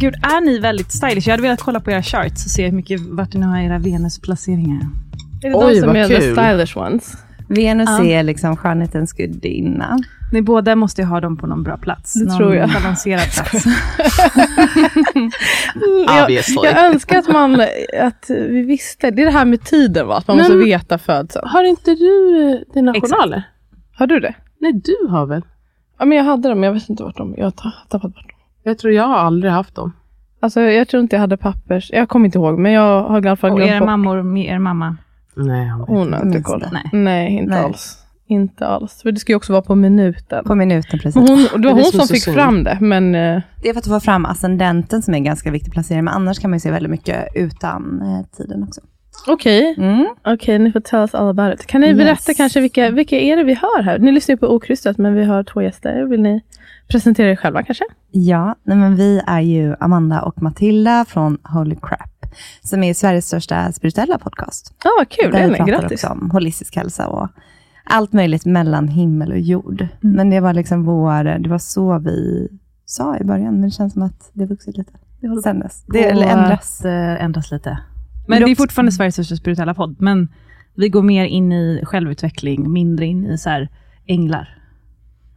Gud, är ni väldigt stylish? Jag hade velat kolla på era charts och se hur mycket, vart ni har era Venusplaceringar. Är det Oj, de som vad är the kul. stylish ones? Venus Ja. är liksom skönhetens gudinna. Ni båda måste ju ha dem på någon bra plats. Det någon tror jag. balanserad plats. Jag, jag önskar att man att vi visste. Det är det här med tiden va? Att man Men- måste veta födseln. Har inte du eh, dina Exakt. journaler? Har du det? Nej, du har väl? Ja, men jag hade dem, men jag vet inte vart de Jag har ta- tappat bort dem. Jag tror jag har aldrig haft dem. Alltså, jag tror inte jag hade pappers. Jag kommer inte ihåg, men jag har i alla fall Och glömt era bort. mammor, med er mamma. Nej, vet Hon inte. har inte koll. det. Nej. Nej, inte Nej. alls. Inte alls. För det ska ju också vara på minuten. På minuten precis. Men hon, det var Det är hon som som så fick synd. fram det, men eh, Det är för att få fram ascendenten som är en ganska viktig placering, men annars kan man ju se väldigt mycket utan eh, tiden också. okej. Mm. Okej, ni får tell us all about it. Kan ni Yes. berätta kanske vilka, vilka är det vi hör här? Ni lyssnar ju på Okrystat, men vi har två gäster. Vill ni presentera er själva kanske? Ja, nej men vi är ju Amanda och Matilda från Holy Crap, som är Sveriges största spirituella podcast. Ja, vad kul. Där vi pratar också om holistisk hälsa och allt möjligt mellan himmel och jord. Mm. Men det var liksom vår, det var så vi sa i början, men det känns som att det har vuxit lite sen dess. Det, eller ändras. eh, ändras lite. Men det är fortfarande Sveriges största spirituella podd, men vi går mer in i självutveckling, mindre in i så här änglar.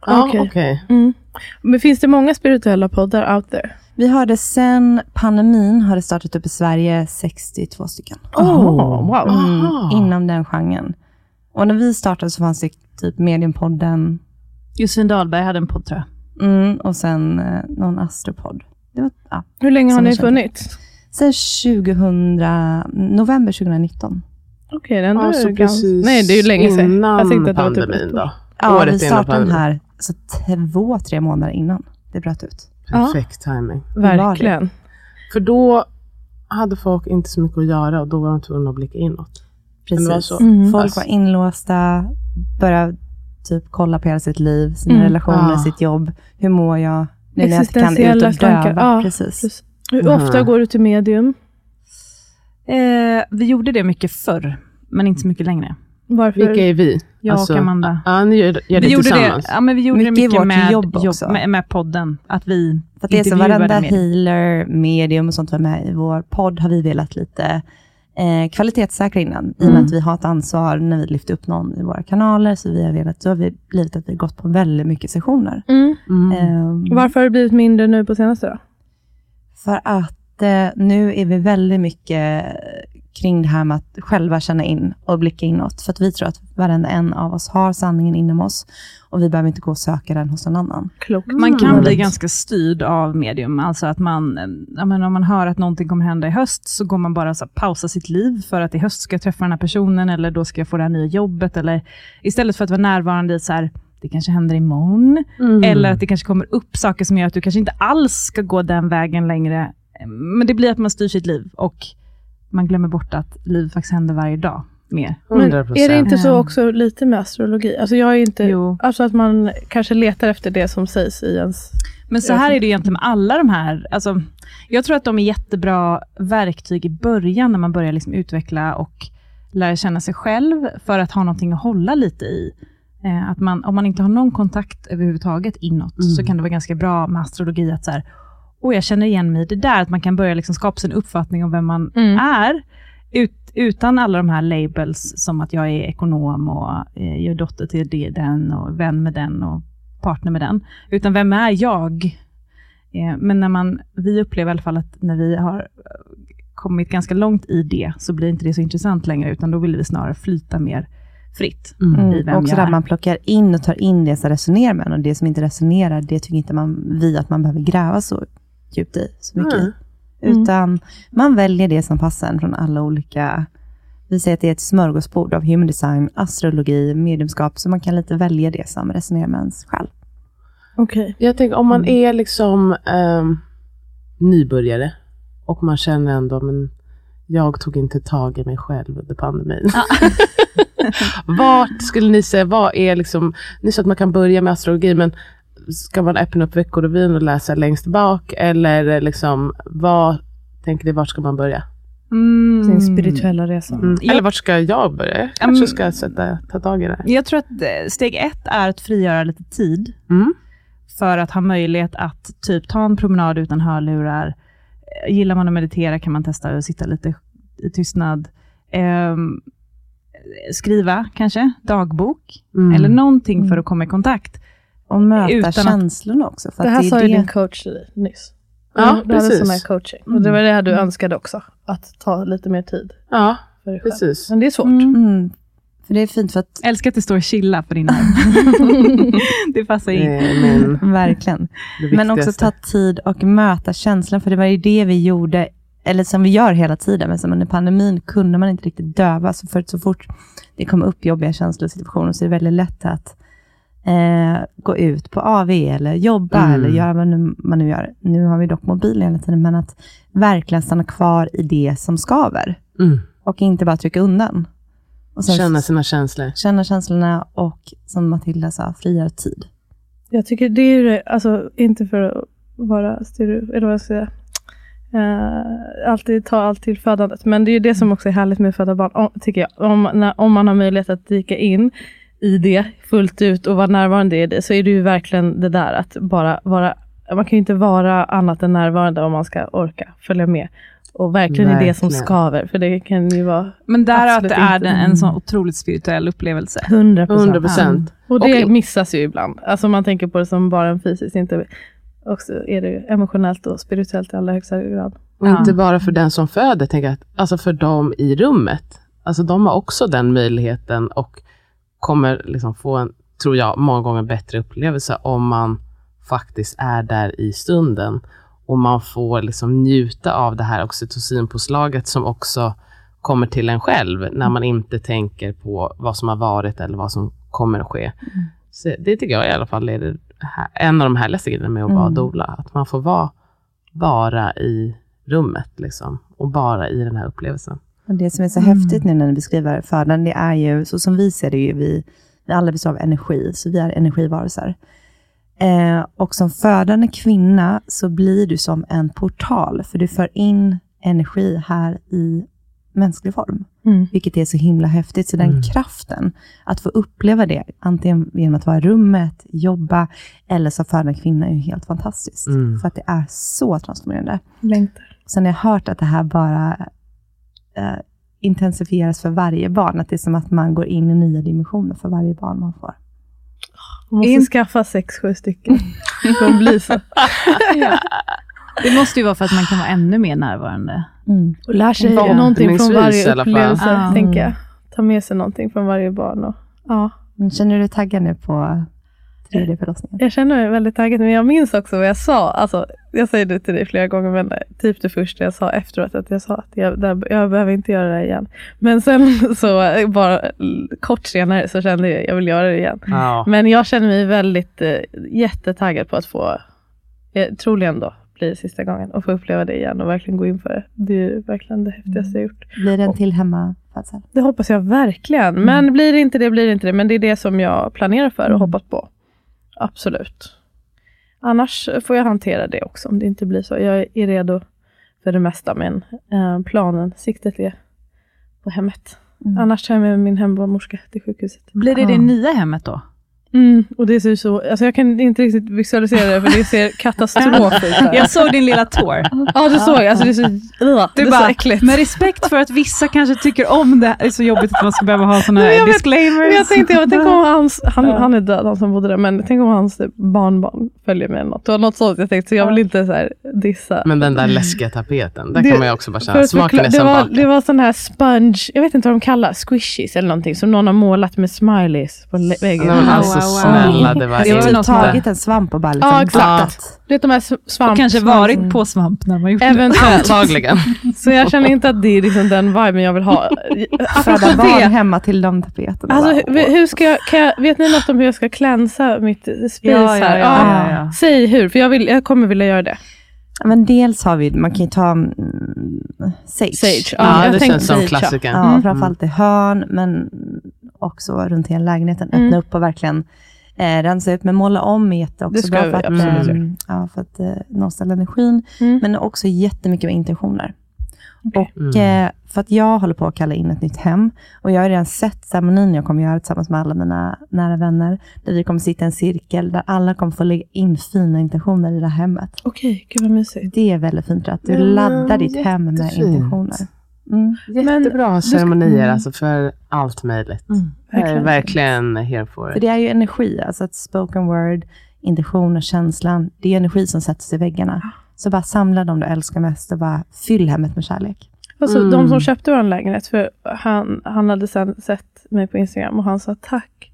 Ja, Okej. okej. Mm. Men finns det många spirituella poddar out there? Vi har det sen pandemin har det startat upp i Sverige 62 stycken. Oh, wow. Mm, inom den genren. Och när vi startade så fanns det typ Mediumpodden Josefin Dahlberg hade en podd tror jag. mm, och sen eh, någon astropodd. Det var, ja. Hur länge har ni funnits? Sen 2000, november 2019. Okej, det är ändå Ja, så ganska... precis Nej, det är ju länge sedan. Innan Jag att det var typ pandemin då. Ja, Året vi startade den här så två, tre månader innan det bröt ut. Perfekt timing. Verkligen. För då hade folk inte så mycket att göra och då var de tvungna att blicka inåt. Precis. Var så. Mm. Folk Alltså- var inlåsta, började typ kolla på hela sitt liv, sina Mm. relationer, Ah. sitt jobb. Hur mår jag? Nu när jag inte kan ut och döva. Ja, Precis. precis. Hur Mhm. ofta går du till medium? Eh, vi gjorde det mycket förr, men inte så mycket längre. Varför? Vilka är vi? Jag och Amanda. Ja, ni gör, gör det vi gjorde det, tillsammans. ja, men vi gjorde Mycket det mycket med, jobb också. med, med podden. Att vi För att det är så varenda med- healer, medium och sånt var med i vår podd har vi velat lite eh, kvalitetssäkra innan. I och med Mm. att vi har ett ansvar när vi lyfter upp någon i våra kanaler. Så vi har velat, så har vi blivit att vi har gått på väldigt mycket sessioner. Mm. Mm. Ehm, Varför har det blivit mindre nu på senaste då? För att eh, nu är vi väldigt mycket kring det här med att själva känna in och blicka inåt. För att vi tror att varenda en av oss har sanningen inom oss och vi behöver inte gå och söka den hos någon annan. Klokt. Man kan Mm. bli ganska styrd av medium. Alltså att man, eh, ja, men om man hör att någonting kommer hända i höst, så går man bara så här, pausa sitt liv för att i höst ska jag träffa den här personen, eller då ska jag få det här nya jobbet. Eller, istället för att vara närvarande i så här, det kanske händer imorgon, Mm. eller att det kanske kommer upp saker som gör att du kanske inte alls ska gå den vägen längre. Men det blir att man styr sitt liv och man glömmer bort att liv faktiskt händer varje dag mer. Men 100%. är det inte så också lite med astrologi? Alltså jag är inte... Jo. Alltså att man kanske letar efter det som sägs i ens... Men så här är det egentligen med alla de här. Alltså, jag tror att de är jättebra verktyg i början, när man börjar liksom utveckla och lära känna sig själv, för att ha någonting att hålla lite i. Eh, att man, om man inte har någon kontakt överhuvudtaget inåt, Mm. så kan det vara ganska bra med astrologi, att så här, oh, jag känner igen mig i det där, att man kan börja liksom skapa sig en uppfattning om vem man Mm. är. ut, utan alla de här labels som att jag är ekonom och eh, jag är dotter till det, den och vän med den och partner med den. Utan vem är jag? Eh, men när man, vi upplever i alla fall att när vi har kommit ganska långt i det, så blir inte det så intressant längre, utan då vill vi snarare flyta mer fritt i Mm. vem Också jag där är. man plockar in och tar in det som resonerar med en och det som inte resonerar, det tycker inte man, vi att man behöver gräva så djupt i så mycket. Mm. Utan man väljer det som passar en från alla olika, vi säger att det är ett smörgåsbord av human design, astrologi, mediumskap, så man kan lite välja det som resonerar med ens själv. Okej. Jag tänker om man är liksom ehm, nybörjare och man känner ändå, men jag tog inte tag i mig själv under pandemin. Vart skulle ni säga, vad är liksom, ni sa att man kan börja med astrologi, men ska man öppna upp Veckorevyn och läsa längst bak? Eller liksom, vad tänker ni, vart ska man börja? Mm. Sin spirituella resa. Mm. Eller vart ska jag börja? Jag Mm. kanske ska sätta, ta tag i det. Jag tror att eh, steg ett är att frigöra lite tid Mm. för att ha möjlighet att typ ta en promenad utan hörlurar. Eh, Gillar man att meditera kan man testa att sitta lite i tystnad. Ehm, skriva kanske, dagbok, Mm. eller någonting för Mm. att komma i kontakt. Och möta Utan att- känslorna också. För Det här är sa ju det- din coach till dig nyss. Ja, du hade precis. här coaching. Och det var det här du önskade också. Att ta lite mer tid Ja, precis. Men det är svårt. Mm. För det är fint för att, Älskar att det står chilla på din arm. det passar in. Eh, men verkligen. Men också ta tid och möta känslan, för det var ju det vi gjorde, eller som vi gör hela tiden, men som under pandemin kunde man inte riktigt döva, så för så fort det kom upp jobbiga känslor och situationer, så är det väldigt lätt att eh, gå ut på AV, eller jobba, Mm. eller göra vad nu, man nu gör. Nu har vi dock mobilen hela tiden, men att verkligen stanna kvar i det som skaver, Mm. och inte bara trycka undan. Och sen Känna sina känslor. känna känslorna och, som Matilda sa, frigöra tid. Jag tycker det är alltså inte för att vara stereo, eller vad jag ska säga. Uh, alltid ta allt till födandet. Men det är ju det som också är härligt med att föda barn, om, tycker jag. Om, när, om man har möjlighet att dyka in i det fullt ut och vara närvarande i det, så är det ju verkligen det där att bara vara, man kan ju inte vara annat än närvarande om man ska orka följa med. Och verkligen i det som skaver, för det kan ju vara Men där att det är inte. en sån otroligt spirituell upplevelse. 100 100 procent. Och det Och- missas ju ibland. Alltså man tänker på det som bara en fysiskt, inte också är det ju emotionellt och spirituellt i allra högsta grad. Och Ja. inte bara för den som föder, tänker jag, att, alltså för dem i rummet. Alltså de har också den möjligheten och kommer liksom få en, tror jag, många gånger bättre upplevelse om man faktiskt är där i stunden. Och man får liksom njuta av det här oxytocinpåslaget som också kommer till en själv när man inte tänker på vad som har varit eller vad som kommer att ske. Så det tycker jag i alla fall är här, en av de härligaste grejerna med att vara Mm. doula. Att man får vara bara i rummet liksom, och bara i den här upplevelsen. Och det som är så häftigt nu när ni beskriver födan, det är ju, så som vi ser det, ju, vi, vi alla består av energi, så vi är energivarelser. Eh, och som födande kvinna så blir du som en portal, för du för in energi här i mänsklig form, Mm. vilket är så himla häftigt. Så den Mm. kraften, att få uppleva det, antingen genom att vara i rummet, jobba, eller som födande kvinna, är ju helt fantastiskt. Mm. För att det är så transformerande. Längtar. Sen har jag hört att det här bara eh, intensifieras för varje barn. Att det är som att man går in i nya dimensioner för varje barn man får. Man måste In- skaffa sex, sju stycken. Det kommer bli så. Det måste ju vara för att man kan vara ännu mer närvarande. Mm. Och lär sig Förhoppningsvis någonting från varje upplevelse, Ja. tänker jag. Ta med sig någonting från varje barn. Och, ja. Men Känner du dig taggad nu på tredje förlossningen? Jag känner mig väldigt taggad, men jag minns också vad jag sa. Alltså, jag säger det till dig flera gånger, men typ det första jag sa efteråt, att jag sa att jag, jag behöver inte göra det igen. Men sen så bara l- kort senare så kände jag att jag vill göra det igen. Ja. Men jag känner mig väldigt eh, jättetaggad på att få, eh, troligen då, blir sista gången och få uppleva det igen och verkligen gå in för det. Det är verkligen det häftigaste jag gjort. Blir det en till hemmafödsel? Det hoppas jag verkligen. Men blir det inte det, blir det inte det. Men det är det som jag planerar för och hoppas på. Absolut. Annars får jag hantera det också om det inte blir så. Jag är redo för det mesta, men eh, planen, siktet är på hemmet. Mm. Annars tar jag med min hembarnmorska till sjukhuset. Blir det Ja. det nya hemmet då? Mm, och det ser så, alltså jag kan inte riktigt visualisera det för det ser katastrof ut. här. Jag såg din lilla tour. Ja du såg, alltså det är så, ugh, det är så äckligt. med respekt för att vissa kanske tycker om det, det är så jobbigt att man ska behöva ha såna Nej, här jag vet. disclaimers. Men jag tänkte, jag tänk om hans, han, han är död, han som bodde där, men tänk om hans barnbarn följer med något. Det var något sånt jag tänkte, så jag vill inte så här dissa. Men den där läskiga tapeten, där Det- kan man ju också bara känna, smaken är det, som var, det var sån här sponge, jag vet inte vad de kallar squishies eller någonting, som någon har målat med smileys på väggen. Wow, alltså snälla, det var Det var typ tagit en svamp och bara liksom Ja, exakt. Du vet de här svamp... och kanske varit på svamp när man gjort det. Eventuellt. Antagligen. Så jag känner inte att det är liksom den viben jag vill ha. Föda barn det, hemma till de tapeterna. Alltså, Bara, hur, ska jag, kan jag, vet ni något om hur jag ska klänsa mitt spis Ja, här? ja, ja, ja. Säg hur, för jag, vill, jag kommer vilja göra det. Men dels har vi, man kan ju ta mm, sage. Sage, Ja, jag det känns som klassikern. Ja, Mm. framförallt i hörn, men också runt hela lägenheten. Öppna Mm. upp och verkligen eh, rensa ut. Men måla om är jätte också Det ska bra vi för att, absolut eh, göra. ja, för att eh, nollställa energin. Mm. Men också jättemycket med intentioner. Okej. Och Mm. eh, för att jag håller på att kalla in ett nytt hem. Och jag har redan sett ceremonin jag kommer göra tillsammans med alla mina nära vänner. Där vi kommer sitta i en cirkel där alla kommer få lägga in fina intentioner i det här hemmet. Okej, gud vad mysigt. Det är väldigt fint att du Ja, laddar ditt hem med jättefint. intentioner. Mm. Jättebra ska- ceremonier mm. alltså för allt möjligt. Mm. Jag är Verkligen. verkligen here for För it. det är ju energi, alltså ett spoken word, intention och känslan. Det är energi som sätts i väggarna. Så bara samla dem du älskar mest och bara fyll hemmet med kärlek. Alltså, Mm. De som köpte vår lägenhet, för han, han hade sen sett mig på Instagram och han sa tack för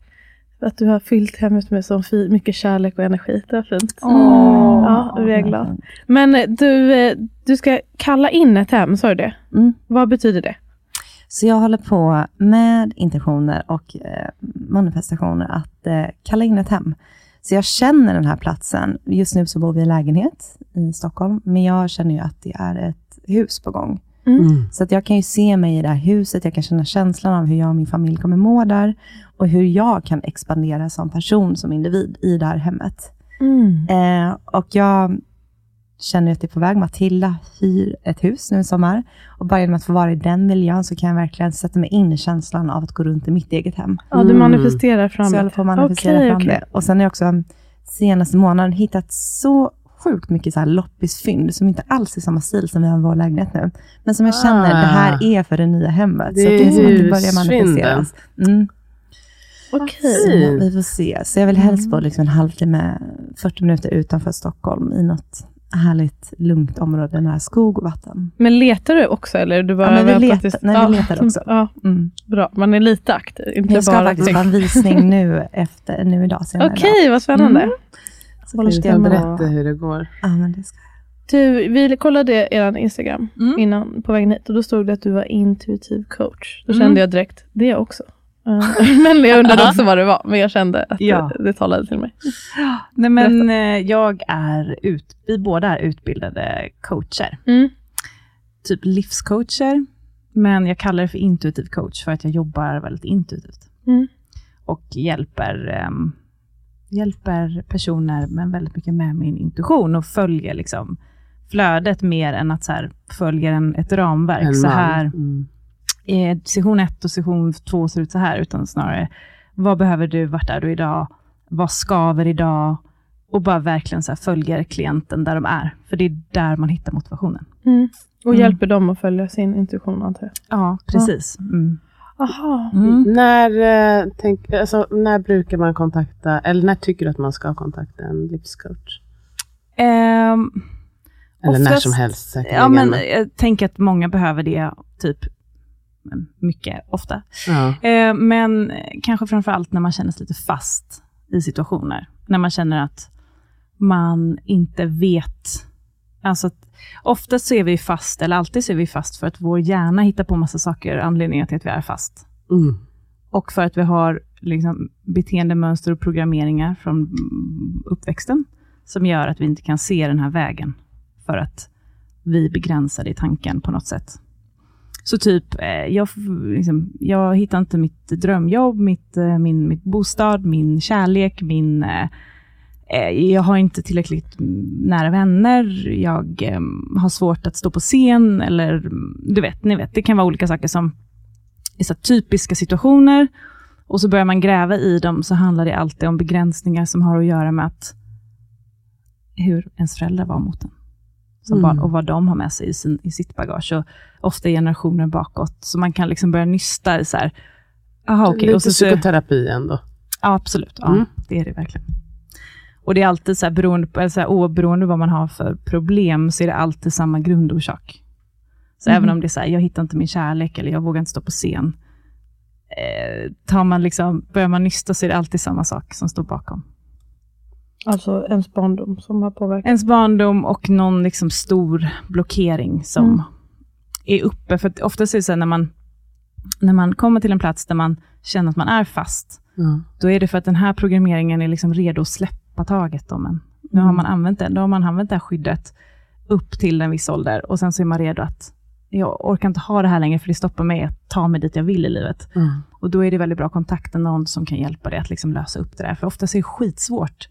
att du har fyllt hemmet med så mycket kärlek och energi. Det var fint. Ja, vi är glada. Men eh, du, eh, du ska kalla in ett hem, sa du det? Mm. Vad betyder det? Så jag håller på med intentioner och eh, manifestationer att eh, kalla in ett hem. Så jag känner den här platsen. Just nu så bor vi i lägenhet i Stockholm, men jag känner ju att det är ett hus på gång. Mm. Så att jag kan ju se mig i det här huset, jag kan känna känslan av hur jag och min familj kommer må där och hur jag kan expandera som person, som individ i det här hemmet. Eh, och jag känner att det är på väg. Matilda hyr ett hus nu i sommar. Och bara genom att få vara i den miljön så kan jag verkligen sätta mig in i känslan av att gå runt i mitt eget hem. Ja, du Mm. manifesterar fram Så jag håller på att manifestera Okej, fram okej. det. Och sen har jag också senaste månaden hittat så sjukt mycket så här loppisfynd som inte alls är samma stil som vi har i vår lägenhet nu. Men som jag känner, Ah. det här är för det nya hemmet. Det så är att det är som att det börjar manifesteras. Mm. Okej. Så Fint. vi får se. Så jag vill helst bo liksom en halvtimme, 40 minuter utanför Stockholm i något härligt lugnt område nära skog och vatten. Men letar du också eller? Du bara Ja, men vi letar- tills- nej, vi letar också. Ja, Mm. bra. Man är lite aktiv, inte Jag ska bara... faktiskt ha en visning nu, efter, nu idag. Okej, idag. vad spännande. Mm. Så Håller jag det berätta hur det går. Ja, men det ska Du, vi kollade er Instagram Mm. innan på vägen hit och då stod det att du var intuitiv coach. Då Mm. kände jag direkt, det är jag också. Men jag undrade också vad det var, men jag kände att Ja. det, det talade till mig. Nej, men eh, jag är ut, vi båda är utbildade coacher. Mm. Typ livscoacher. Men jag kallar det för intuitiv coach för att jag jobbar väldigt intuitivt. Mm. Och hjälper, ehm, hjälper personer men väldigt mycket med min intuition och följer liksom flödet mer än att så här, följer en, ett ramverk. En så här, Mm. Eh, session 1 och session 2 ser ut så här, utan snarare, vad behöver du, vart är du idag, vad skaver idag, och bara verkligen så här följer klienten där de är, för det är där man hittar motivationen. Mm. Och Mm. hjälper dem att följa sin intuition antar jag. Ja, precis. Mm. Aha. Mm. När, eh, tänk, alltså, när brukar man kontakta, eller när tycker du att man ska kontakta en livscoach? Ehm, Eller när Oftast- som helst säkerligen. ja, men jag tänker att många behöver det typ mycket, ofta. ja. Eh, men kanske framför allt när man känner sig lite fast i situationer. När man känner att man inte vet. Alltså, oftast så är vi fast, eller alltid så är vi fast för att vår hjärna hittar på massa saker, anledningar till att vi är fast. Mm. Och för att vi har liksom, beteendemönster och programmeringar från uppväxten, som gör att vi inte kan se den här vägen, för att vi är begränsade i tanken på något sätt. Så typ, eh, jag, liksom, jag hittar inte mitt drömjobb, mitt, eh, min, mitt bostad, min kärlek, min... Eh, eh, jag har inte tillräckligt nära vänner, jag eh, har svårt att stå på scen, eller du vet, ni vet, det kan vara olika saker som är så typiska situationer. Och så börjar man gräva i dem, så handlar det alltid om begränsningar som har att göra med att hur ens föräldrar var mot en som Mm. barn och vad de har med sig i, sin, i sitt bagage. Och ofta generationer bakåt. Så man kan liksom börja nysta i så här, aha, okej. Lite och så, psykoterapi ändå. Ja, absolut. Ja, Mm. Det är det verkligen. Och det är alltid så här, beroende på, så här, oberoende vad man har för problem, så är det alltid samma grundorsak. Så Mhm. även om det är så här, jag hittar inte min kärlek, eller jag vågar inte stå på scen. Eh, tar man liksom, börjar man nysta så är det alltid samma sak som står bakom. Alltså ens barndom som har påverkat. Ens barndom och någon liksom stor blockering som Mm. är uppe. För oftast är det så när man, när man kommer till en plats där man känner att man är fast, Ja. då är det för att den här programmeringen är liksom redo att släppa taget om en. Nu Mm. har man använt det, då har man använt det här skyddet upp till en viss ålder och sen så är man redo att jag orkar inte ha det här längre för det stoppar mig att ta mig dit jag vill i livet. Mm. Och då är det väldigt bra att kontakta någon som kan hjälpa dig att liksom lösa upp det där. För oftast är det skitsvårt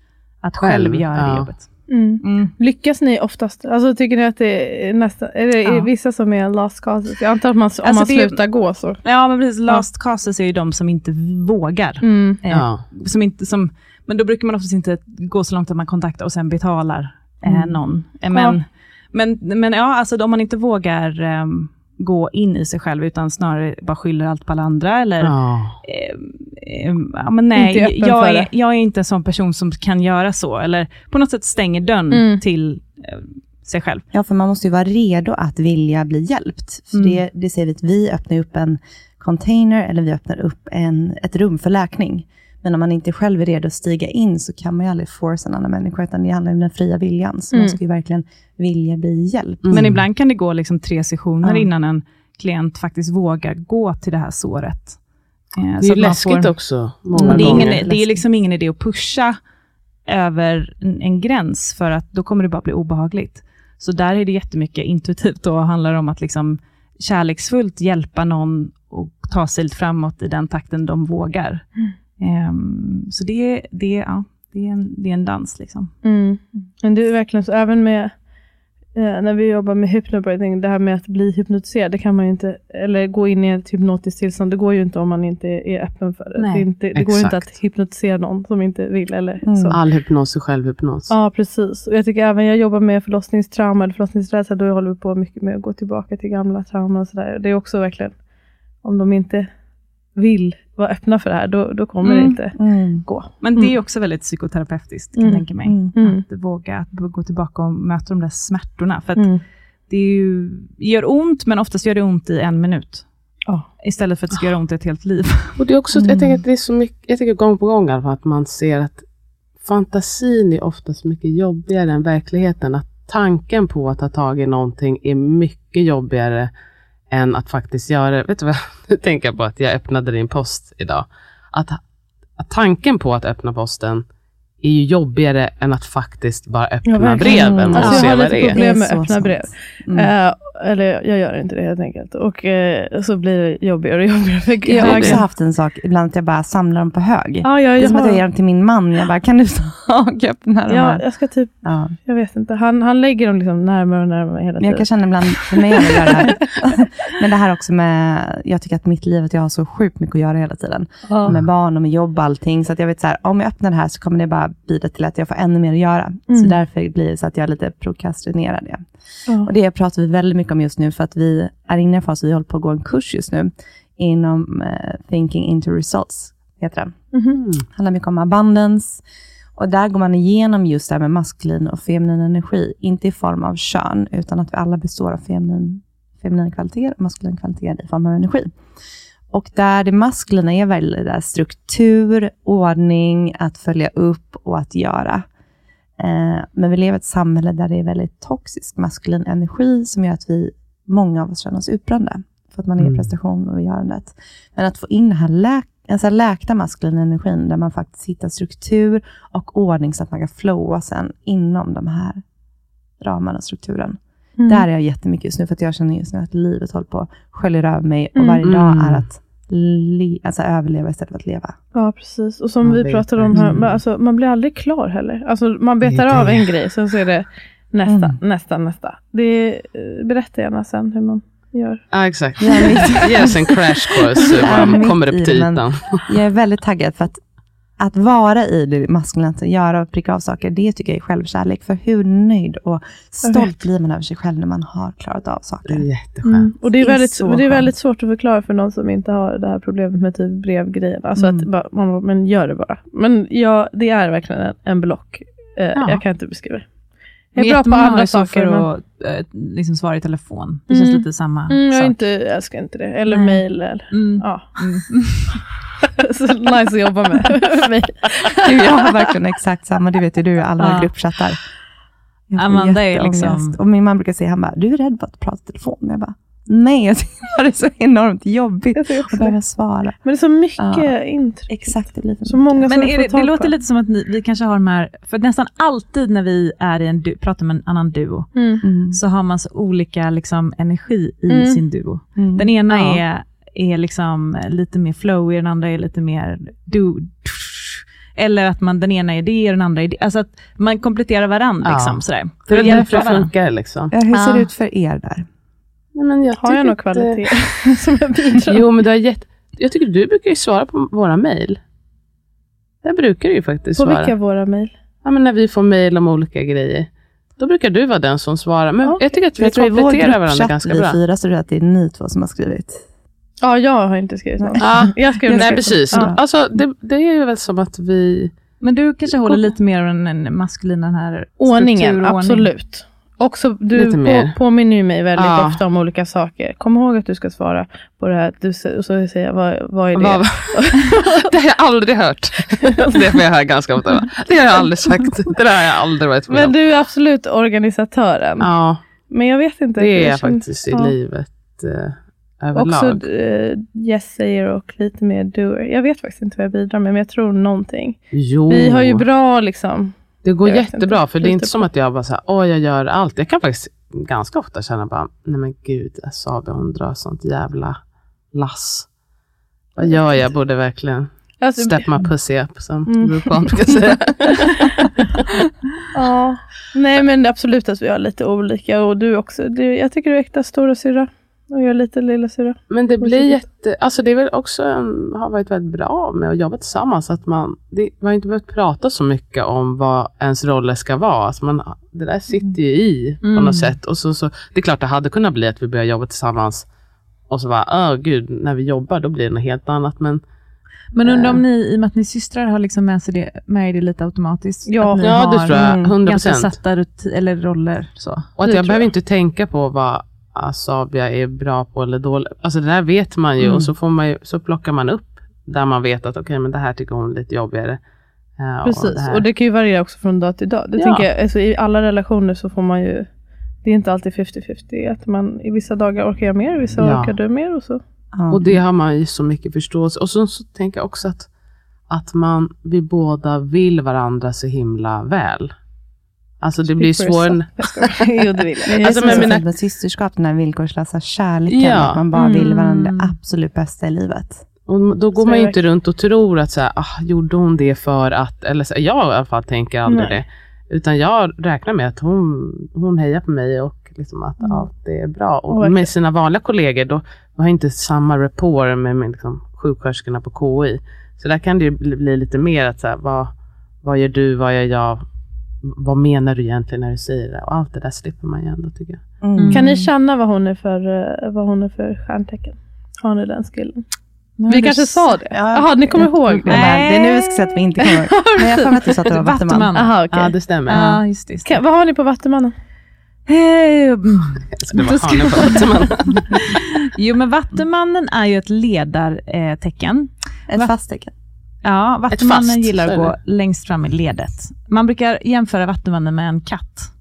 att själv, Själv, göra ja. det jobbet. Mm. Mm. Lyckas ni oftast? Alltså tycker ni att det är nästan, är det Ja. vissa som är last causes? Jag antar att man, om Alltså man slutar gå så. Ja, men precis. Last causes är ju de som inte vågar. Mm. Eh, Ja. som inte, som, men då brukar man oftast inte gå så långt att man kontaktar och sen betalar eh, Mm. någon. Eh, Men, Ja. men, men ja, alltså om man inte vågar ehm, gå in i sig själv, utan snarare bara skyller allt på alla andra, eller Ja. eh, eh, ja, men nej, jag, är, jag är inte en sån person som kan göra så, eller på något sätt stänger dörren Mm. till eh, sig själv. Ja, för man måste ju vara redo att vilja bli hjälpt. För Mm. det, det ser vi att vi öppnar upp en container eller vi öppnar upp en, ett rum för läkning. Men om man inte själv är redo att stiga in så kan man ju aldrig force en annan människa, utan det handlar om den fria viljan. Så Mm. man ska ju verkligen vilja bli hjälpt. Mm. Men ibland kan det gå liksom tre sessioner Ja. innan en klient faktiskt vågar gå till det här såret. Eh, Det så är man läskigt får- också, många Och det, är gånger. ingen, det är liksom ingen idé att pusha över en, en gräns, för att då kommer det bara bli obehagligt. Så där är det jättemycket intuitivt och handlar om att liksom kärleksfullt hjälpa någon och ta sig lite framåt i den takten de vågar. Ehm, så det, det, ja, det, är en, det är en dans. Liksom. Mm. Men det är verkligen så, även med eh, när vi jobbar med hypnobirthing, det här med att bli hypnotiserad, det kan man ju inte, eller gå in i ett hypnotiskt tillstånd, det går ju inte om man inte är öppen för det. Nej, det, inte, det går ju inte att hypnotisera någon som inte vill. Eller Mm. så. All hypnos är självhypnos. Ja, precis. Och jag tycker även jag jobbar med förlossningstrauma eller förlossningsrädsla, då håller vi på mycket med att gå tillbaka till gamla trauman och sådär. Det är också verkligen, om de inte vill vara öppna för det här, då, då kommer det Mm. inte Mm. gå. Men det är Mm. också väldigt psykoterapeutiskt, kan Mm, jag tänka mig. mm. Att våga att gå tillbaka och möta de där smärtorna. För att Mm. det är ju, gör ont, men oftast gör det ont i en minut. Ja. Istället för att det ska göra ont i ett helt liv. Och det är också, Mm. jag tänker att det är så mycket, jag tycker gång på gång att man ser att fantasin är oftast mycket jobbigare än verkligheten. Att tanken på att ta tag i någonting är mycket jobbigare än att faktiskt göra det. Vet du vad, nu tänker jag på att jag öppnade din post idag. Att, att tanken på att öppna posten är ju jobbigare än att faktiskt bara öppna verkligen. breven och Alltså, jag se har vad lite det är. problem. Det är med så öppna brev. Mm. Eh, eller jag gör inte det helt enkelt. Och eh, så blir det jobbigare och jobbigare. För Jag har också haft en sak, ibland att jag bara samlar dem på hög. Ja, jag, Det är som att jag ger har, dem till min man. Jag bara, kan du ta och öppna de ja, här? jag ska typ, Ja. jag vet inte. Han, han lägger dem liksom närmare och närmare hela Men jag tiden. kan känna ibland, för mig är det det här. Men det här också med, jag tycker att mitt liv, att jag har så sjukt mycket att göra hela tiden. Ja. Med barn och med jobb och allting. Så att jag vet så här, om jag öppnar det här så kommer det bara bidra till att jag får ännu mer att göra. Så Mm. därför blir det så att jag lite prokrastinerar det. Ja. Och det pratar vi väldigt mycket om just nu, för att vi är inne i en fas, vi håller på att gå en kurs just nu, inom eh, Thinking into Results, heter den. Mhm. handlar mycket om abundance. Och där går man igenom just det här med maskulin och feminin energi. Inte i form av kön, utan att vi alla består av feminin, feminin kvaliteter och maskulin kvaliteter i form av energi. Och där det maskulina är där struktur, ordning, att följa upp och att göra. Eh, men vi lever i ett samhälle där det är väldigt toxisk maskulin energi som gör att vi, många av oss känner oss utbrända. För att man är i Mm. prestation och görandet. Men att få in den här läk en så här läkta maskulina energin, där man faktiskt hittar struktur och ordning, så att man kan flowa sen inom de här ramarna och strukturen. Mm. Där är jag jättemycket just nu, för att jag känner just nu att livet håller på att skölja över mig, och Mm. varje dag Mm. är att le- alltså överleva istället för att leva. Ja, precis. Och som Jag vi pratade om här, Mm. men alltså, man blir aldrig klar heller. Alltså, man betar av en grej, sen så är det nästa, Mm. nästa, nästa. Det, är- eh, berätta gärna sen hur man gör. Ja, exakt. Jag är mitt- Ge oss en crash course hur man kommer upp till ytan. Jag är väldigt taggad för att, att vara i det maskulina, att göra och pricka av saker, det tycker jag är självkärlek. För hur nöjd och stolt blir man över sig själv när man har klarat av Det är saker. jätteskönt. Mm. Och det är, Det är väldigt, men det är väldigt svårt att förklara för någon som inte har det här problemet med typ brevgrejen. Alltså Mm. att bara, man men gör det bara. Men ja, det är verkligen en, en block. Eh, Ja. Jag kan inte beskriva det. Men Jag är bra på andra saker. för Men, att eh, liksom svara i telefon. Det Mm. känns lite samma mm, jag, är sak. inte, jag älskar inte det. Eller Nej. mail. Eller, Mm. ja. Så nice att jobba med. Du, jag har verkligen exakt samma, det vet ju du i alla Ja. gruppchattar. Jag Amanda är liksom- Och min man brukar säga, han bara, du är rädd för att prata i telefon. Men jag bara, nej, jag tycker det är så enormt jobbigt att behöva svara. Men det är så mycket Ja. intryck. Exakt, det blir för Så många som Men är får det, det låter lite som att ni, vi kanske har de här, för nästan alltid när vi är i en du, pratar med en annan duo, Mm. Mm. så har man så olika liksom, energi i Mm. sin duo. Mm. Den ena Ja. är, är liksom lite mer flowy, den andra är lite mer do. Eller att man, den ena är det och den andra är det. Alltså att man kompletterar varandra. Ja. Liksom, sådär. Det är därför det varandra. funkar liksom. Ja, hur ser det Ja. ut för er där? Nej, men jag Har jag någon kvalitet eh, som jag bidrar Jo, men du har gett... Jag tycker du brukar ju svara på våra mejl. Där brukar du ju faktiskt På svara. vilka våra mejl? Ja, men när vi får mejl om olika grejer. Då brukar du vara den som svarar. Men Okej. jag tycker att vi Jag tror i vår kompletterar varandra gruppchatt, ganska vi bra. fyra, så är det är ni två som har skrivit. Ja, jag har inte skrivit något. Ja, Jag skrev nej, mycket. precis. Ja. Alltså, det, det är ju väl som att vi... Men du kanske håller lite mer av den, maskulina den här Ordningen, absolut. Också, du på, påminner ju mig väldigt Ja. ofta om olika saker. Kom ihåg att du ska svara på det här. Du, och så säger jag, vad, vad är det? Det har jag aldrig hört. Det får jag höra ganska ofta. Det har jag aldrig sagt. Det där har jag aldrig varit med Men om. du är absolut organisatören. Ja, Men jag vet inte. det är jag jag faktiskt i ja. livet eh, överlag. Också uh, yes säger och lite mer doer. Jag vet faktiskt inte vad jag bidrar med, men jag tror någonting. jo, Vi har ju bra liksom. det går jag jättebra. inte. För det är inte Lite som att jag bara säger, åh jag gör allt. Jag kan faktiskt ganska ofta känna bara, nej men gud, Sabia hon drar sånt jävla lass. Vad gör jag? Borde verkligen Alltså, step my pussy up, som Mm. RuPaul brukar säga. Ja, nej men absolut att vi har lite olika och du också. Du, jag tycker du är äkta stora syra och är lite lilla syra. Men det blir jätte, alltså det är väl också en, har varit väldigt bra med att jobba tillsammans. Att man, det, man har inte behövt prata så mycket om vad ens roller ska vara. Alltså man, det där sitter ju i på Mm. något sätt. Och så, så, det är klart det hade kunnat bli att vi börjar jobba tillsammans och så bara, åh gud, när vi jobbar då blir det något helt annat. Men Men undrar om Eh. ni, i och med att ni systrar, har liksom med, sig det, med er det lite automatiskt? Ja. att ni ja, det tror jag. mm, 100 ganska procent. satta eller roller. Så. Och att Det jag behöver jag. inte tänka på vad Asabia är bra på eller dålig. Alltså det där vet man ju Mm. och så, får man ju, så plockar man upp där man vet att okej, men det här tycker hon är lite jobbigare. Eh, Precis, det och det kan ju variera också från dag till dag. Det Ja. tänker jag, alltså, I alla relationer så får man ju, det är inte alltid 50-50. Att man i vissa dagar orkar jag mer, i vissa Ja. orkar du mer och så. Ja. Och det har man ju så mycket förståelse. Och så, så tänker jag också att, att man, vi båda vill varandra så himla väl. Alltså det blir svårt. yourself. Jag skojar. jo, det vill jag. Alltså, men fint med systerskap, den här villkorslösa kärleken, Ja. att man bara vill Mm. varandra det absolut bästa i livet. Och då går Så man ju inte runt och tror att så här, ah, gjorde hon det för att, eller så, jag i alla fall tänker aldrig Nej. det. Utan jag räknar med att hon, hon hejar på mig och liksom att Mm. allt är bra. Och verkligen. med sina vanliga kollegor, då har jag inte samma rapport med, med liksom, sjuksköterskorna på KI. Så där kan det ju bli, bli lite mer att så här, vad, vad gör du, vad gör jag, vad menar du egentligen när du säger det? Och allt det där slipper man ju ändå tycker jag. Mm. Kan ni känna vad hon är för, eh, vad hon är för stjärntecken? Har ni den skillen? Nu Vi kanske sa det? Ja, Jaha, ni kommer ihåg det? Nej. Det är nu vi ska säga att vi inte kommer ihåg. Men jag har att du sa att det var Vattuman. Vattuman. Aha, okej. Ja, det stämmer. Ja, just. Just. Kan- Vad har ni på Vattumannen? Eh, mm. Så det var hanen på Vattuman. Jo, men Vattumannen är ju ett ledartecken. Ett fast tecken. Ja, Vattumannen fast, gillar att gå längst fram i ledet. Man brukar jämföra Vattumannen med en katt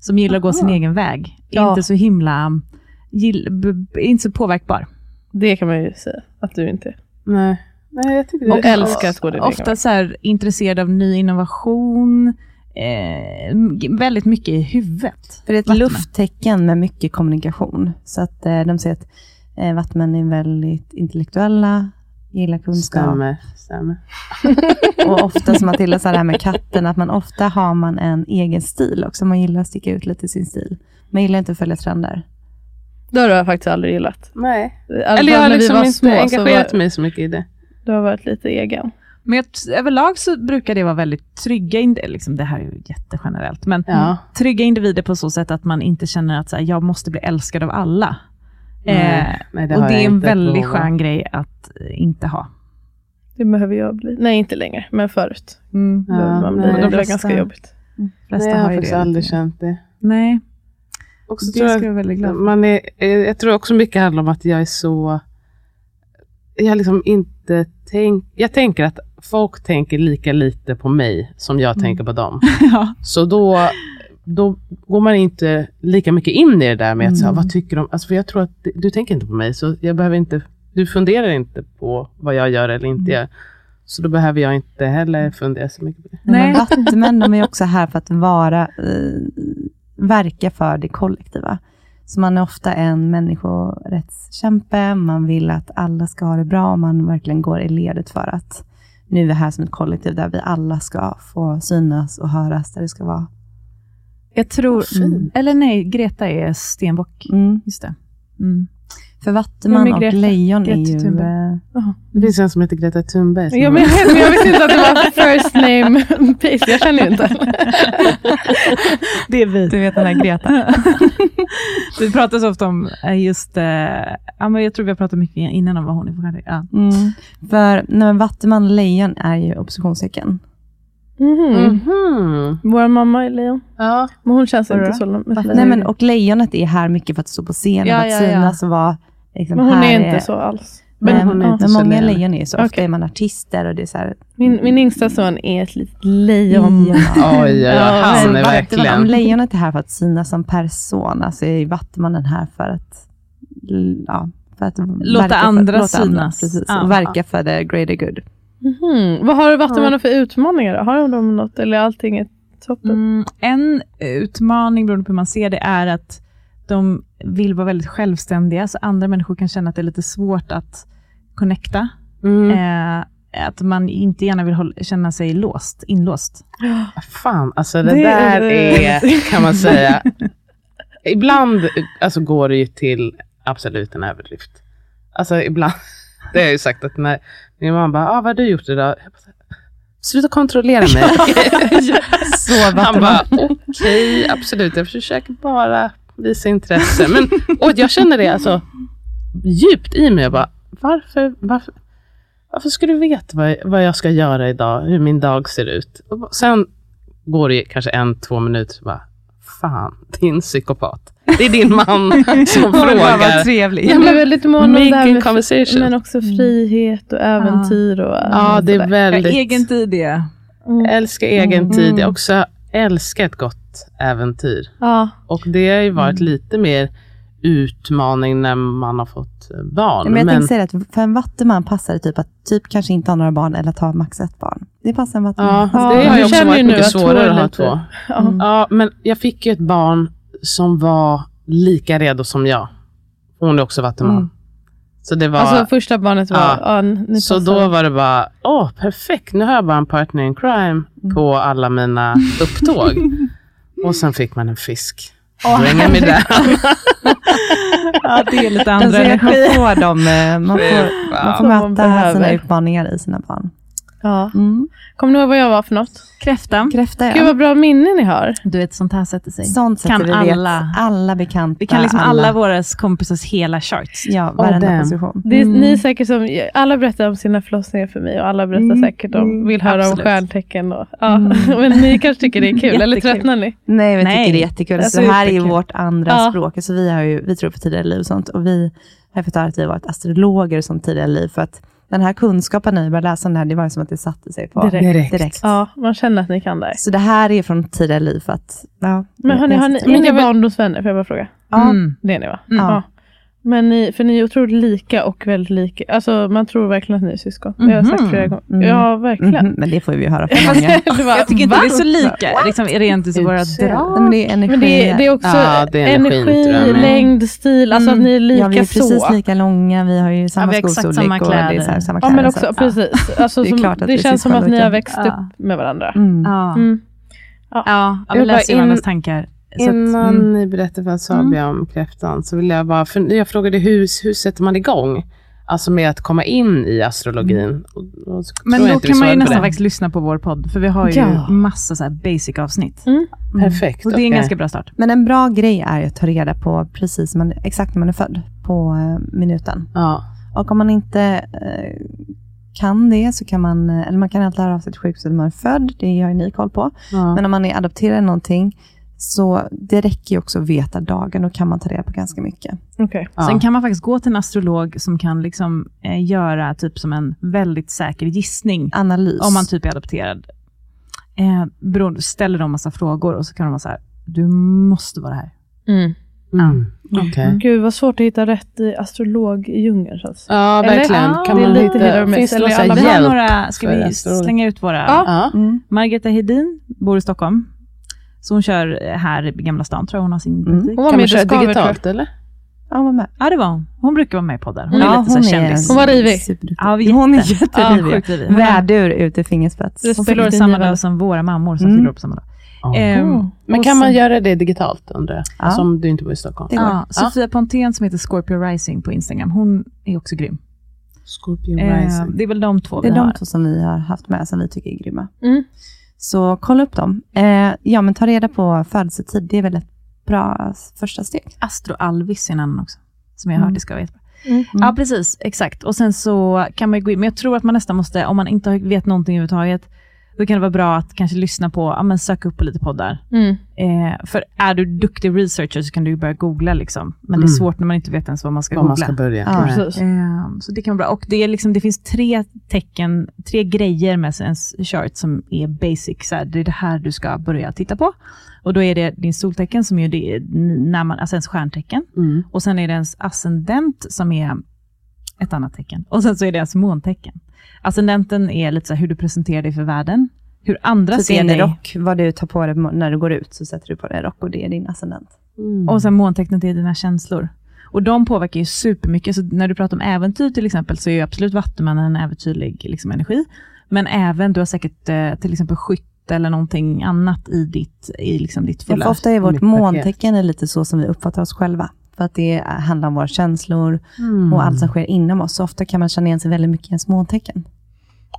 som gillar att gå sin Aha. egen väg. Ja. Inte så himla, gill, b, b, inte så påverkbar. Det kan man ju säga att du inte är. Nej. Nej, jag tycker det Och är älskar att gå din Ofta så här, intresserad av ny innovation, eh, väldigt mycket i huvudet. För det är ett Vattuman. lufttecken med mycket kommunikation. Så att eh, de säger att eh, Vattuman är väldigt intellektuella, gillar kunskap. Stämmer, stämmer. Och ofta som Matilda sa det här med katten, att man ofta har man en egen stil också. Man gillar att sticka ut lite i sin stil. Man gillar inte att följa trender. Det har du faktiskt aldrig gillat. Nej. Alla Eller jag har liksom inte små engagerat var, mig så mycket i det. du har varit lite egen. Men jag, överlag så brukar det vara väldigt trygga, ind- liksom, det här är ju jättegenerellt, men Ja. trygga individer på så sätt att man inte känner att så här, jag måste bli älskad av alla. Nej, Eh, nej, det och har det jag är en väldigt skön grej att inte ha. Det behöver jag bli. Nej, inte längre, men förut. Mm. Ja, man bli. nej. det De var ganska jobbigt. flesta Nej, jag har ju faktiskt aldrig känt det. Nej, Och så det tror ska jag, jag vara väldigt glad man är, eh, jag tror också mycket handlar om att jag är så... Jag liksom inte tänk, Jag tänker att folk tänker lika lite på mig som jag Mm. tänker på dem. ja. Så då, då går man inte lika mycket in i det där med att säga, Mm. vad tycker de? Alltså för jag tror att du, du tänker inte på mig, så jag behöver inte, du funderar inte på vad jag gör eller inte Mm. gör. Så då behöver jag inte heller fundera så mycket på det. Nej. Vattumän de är också här för att vara, eh, verka för det kollektiva. Så man är ofta en människorättskämpe, man vill att alla ska ha det bra, man verkligen går i ledet för att nu är vi här som ett kollektiv där vi alla ska få synas och höras där det ska vara. Jag tror, fint. eller nej, Greta är stenbock. Mm. Just det. Mm. För vattuman är och Greta? lejon är Greta ju... Thunberg. eh, Det finns en som heter Greta Thunberg. Ja, men, jag, men jag visste inte att det var first name base. Jag känner ju inte. Det är vi. Du vet den här Greta. Vi pratar så ofta om eh, just, eh, ja, men jag tror vi har pratat mycket innan om vad hon är för. Ja. Mm. För nej, vattuman och lejon är ju oppositionstecken. Mhm. Mhm. Vår mamma är lejon. Ja. Men hon känns inte så lång. Nej, men, och lejonet är här mycket för att stå på scenen, Ja, att ja, ja. synas och vara... Liksom, Men hon här är inte så alls. Men, Men hon är men, inte så många lejon. lejon är så. Ofta är man artister och det är så här... Min, min yngsta son är ett litet lejon. Ja. Oj, oj, oj. Ja, Han Men är vattuman- Om verkligen... lejonet är här för att synas som person, så är vattumannen här för att... Ja, för att Låta verka andra för, andra, synas. precis, Ja. och verka för the greater good. Mhm. Vad har Vattumannen för utmaningar? då? Har de något eller är allting är toppen? Mm, en utmaning, beroende på hur man ser det, är att de vill vara väldigt självständiga, så andra människor kan känna att det är lite svårt att connecta. Mm. Eh, att man inte gärna vill hålla, känna sig låst, inlåst. Fan, alltså det, Det där är- är, kan man säga, ibland alltså, går det ju till absolut en överdrift. Alltså ibland, det har jag ju sagt att när min mamma bara, ah, vad har du gjort idag? Jag bara, Sluta kontrollera mig. Så Han bara, okej, absolut, jag försöker bara visa intresse. Men och jag känner det alltså djupt i mig. Jag bara, varför, varför, varför ska du veta vad, vad jag ska göra idag? Hur min dag ser ut? Och sen går det kanske en, två minuter. Bara, fan, din psykopat. Det är din man som Hon frågar. trevlig. Jag blir väldigt mån om det här med conversation. men också frihet och äventyr. Och, Ja, det är väldigt... Egen tid är Mm. Älskar egen Mm. tid. Jag också älskar ett gott äventyr. Ja, Och det har ju varit lite mer utmaning när man har fått barn. Men jag tänkte säga att för en vattuman passar det typ att typ kanske inte ha några barn eller ta max ett barn. Det passar en vattuman. ja, det har ju också varit nu mycket att svårare är att ha två. ja. Mm. Ja, men jag fick ju ett barn som var lika redo som jag. Hon är också vattuman. Mm. Så det var... Alltså första barnet var... Ja. Ja, så då var det bara, åh perfekt, nu har jag bara en partner in crime Mm. på alla mina upptåg. och sen fick man en fisk. Åh, Bring me down. Ja, det är lite andra Alltså, jag energi. får dem, eh, man får, man får man möta sina utmaningar i sina barn. Ja. Mm. Kommer ni ihåg vad jag var för något? Kräfta. Kräfta, Gud ja. vad bra minne ni har. Du vet, sånt här sätter sig. Sånt sätter Kan vi alla. vet. Alla bekanta. Vi kan liksom alla, våra kompisars hela charts. Ja, varenda damn. position. Det är, Mm. Ni är säkert som, alla berättar om sina förlossningar för mig och alla berättar Mm. säkert om, vill höra Absolut. om stjärntecken. Och, ja. Mm. Men ni kanske tycker det är kul, eller tröttnar ni? Nej, vi Nej. tycker det är jättekul. Det är Så det här är ju vårt andra Ja. språk. Alltså vi, har ju, vi tror på tidigare liv och sånt. Och vi har fått höra att vi har varit astrologer och sånt tidigare liv. För att den här kunskapen när vi började läsa den här, det var som att det satte sig på Direkt. Direkt. Ja, man känner att ni kan det. Så det här är från tidigare liv. För att, ja, Men hörni, har ni, jag- är ni barndomsvänner? Får jag bara fråga? Ja, Mm. Det är ni va? Mm. Ja. Men ni, för ni är otroligt lika och väldigt lika. Alltså man tror verkligen att ni är syskon. Det har jag sagt Mhm. flera gånger. Mm. Ja, verkligen. Mhm, men det får vi ju höra från många. Det var- Jag tycker inte det är så lika, liksom, rent i våra drag. Men det är energi. Men det, är- det är också Ja, det är energi, jag med. längd, stil. Alltså att ni är lika ja, vi är precis så. lika långa, vi har ju samma vi exakt skostorlek samma och det är kläder. så här, samma Ja kläder. men så också, att- precis. Alltså, Det är som, klart att det vi känns som att ni har växt Ja. upp med varandra. Mm. Ja, Mm. ja, ja Jag vi bara läser in- varandras tankar Så att, Innan mm. ni berättar vad Sabia om kräftan så vill jag bara, för jag frågade hur, hur sätter man igång? Alltså med att komma in i astrologin. Och, och så Men då kan man ju nästan faktiskt lyssna på vår podd, för vi har ju Ja. massa så här basic avsnitt. Mm. Perfekt. Och det är en okej. ganska bra start. Men en bra grej är att ta reda på precis man, exakt när man är född på eh, minuten. Ja. Och om man inte eh, kan det så kan man, eh, eller man kan alltid höra av sig till sjukhuset när man är född, det har ju ni koll på. Ja. Men om man är adopterad eller någonting, så det räcker ju också att veta dagen, då kan man ta reda på ganska mycket. Okej. Ja. Sen kan man faktiskt gå till en astrolog som kan liksom, eh, göra typ som en väldigt säker gissning Analys. om man typ är adopterad. Eh, beroende, ställer de massa frågor och så kan de vara så här, du måste vara här. Mm. Mm. Okej. Gud vad svårt att hitta rätt i astrolog i djungeln känns. Ja, Eller? verkligen. Ja, kan är man hitta, finns det eller någon hjälp? några, ska vi astrolog? slänga ut våra? Ja. Ja. Mm. Margareta Hedin bor i Stockholm. Så hon kör här i Gamla stan, tror jag hon har sin Mm. praktik. Hon var Kan med man i köra Det digitalt eller? Ja, var med. Ja, det var hon. Hon brukar vara med i poddar. Hon ja, är lite så här kändis. Hon var rivig. Ja, vi- hon är jätte. jätterivig. Ja. Hon har- Vädur ut i fingerspets. Hon fyller samma dag som våra mammor som Mm. fyller på samma dag. Ehm, Men kan man göra det digitalt undrar jag? Ja. Alltså om du inte bor i Stockholm? Ja, Sofia Pontén som heter Scorpio Rising på Instagram, hon är också grym. Scorpio Eh, Rising. det är väl de två Det är vi de har. två som vi har haft med, som vi tycker är grymma. Mm. Så kolla upp dem. Eh, ja, men ta reda på födelsetid. Det är väl ett bra första steg. Astro Alvis är en annan också, som jag har hört, Mm. det ska vara jättebra. Mm. Ja, precis. Exakt. Och sen så kan man ju gå in, men jag tror att man nästan måste, om man inte vet någonting överhuvudtaget, då kan det vara bra att kanske lyssna på, ja men söka upp på lite poddar. Mm. Eh, för är du duktig researcher så kan du börja googla liksom. Men det Mm. är svårt när man inte vet ens vad man ska Var googla. man ska börja. Ja. Eh, så det kan vara bra. Och det, är liksom, det finns tre tecken, tre grejer med ens chart som är basic. Så här, det är det här du ska börja titta på. Och då är det din soltecken som är det, när man, alltså ens stjärntecken. Mm. Och sen är det ens ascendent som är ett annat tecken. Och sen så är det ens måntecken. Ascendenten är lite så här hur du presenterar dig för världen. Hur andra Så det är ser dig. rock, vad du tar på dig när du går ut, så sätter du på dig en rock och det är din ascendent. Mm. Och sen måntecknet är dina känslor. Och de påverkar ju supermycket. Så när du pratar om äventyr till exempel, så är ju absolut Vattumannen en äventyrlig liksom, energi. Men även, du har säkert eh, till exempel skytt eller någonting annat i ditt, i liksom ditt Ja, fulla... för ofta är vårt måntecken är lite så som vi uppfattar oss själva. För att det handlar om våra känslor Mm. och allt som sker inom oss. Så ofta kan man känna igen sig väldigt mycket i ens måntecken.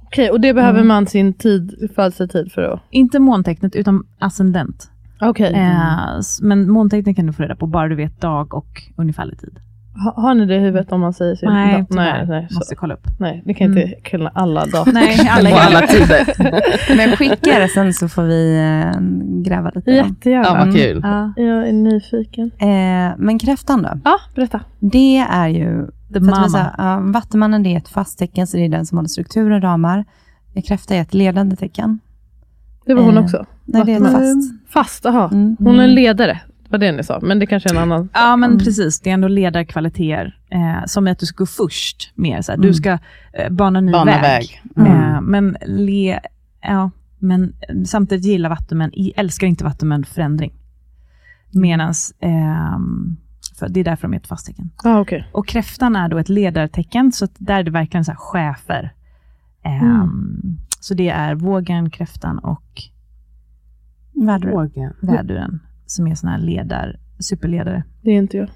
Okej, och det behöver Mm. man sin tid, födelsetid för att... Inte måntecknet, utan ascendent. Okej. Eh, s- men måntecknet kan du få reda på, bara du vet dag och ungefärlig tid. Ha, har ni det i huvudet om man säger sin Nej, nej, nej, så. Måste kolla upp. nej, ni kan inte Mm. kunna alla dagar. Nej, alla På alla tider. Men skicka det sen så får vi eh, gräva lite. Jättegärna. Ja, vad kul. Ja. Jag är nyfiken. Eh, men kräftan då? Ja, berätta. Det är ju, The mama. visa, ja, vattumannen det är ett fast tecken, så det är den som håller strukturen ramar. Kräfta är ett ledande tecken. Det var hon Eh, också. Nej, det är fast. Fast, aha. Mm. Hon är en ledare. Det var det ni sa, men det kanske är en annan. Ja, men Mm. precis. Det är ändå ledarkvaliteter. Eh, som är att du ska gå först mer. Så Mm. Du ska eh, bana ny Bana väg. väg. Mm. Eh, men, le, ja, men samtidigt gillar vattumän, i- älskar inte vattumän förändring. Medans, ehm, för det är därför de är ett fast tecken. Ja, okej. Och kräftan är då ett ledartecken, så att där är det verkligen så här chefer. Ehm, Mm. Så det är vågen, kräftan och Värdrar. Vågen. väduren, som är såna här ledar, superledare. Det är inte jag.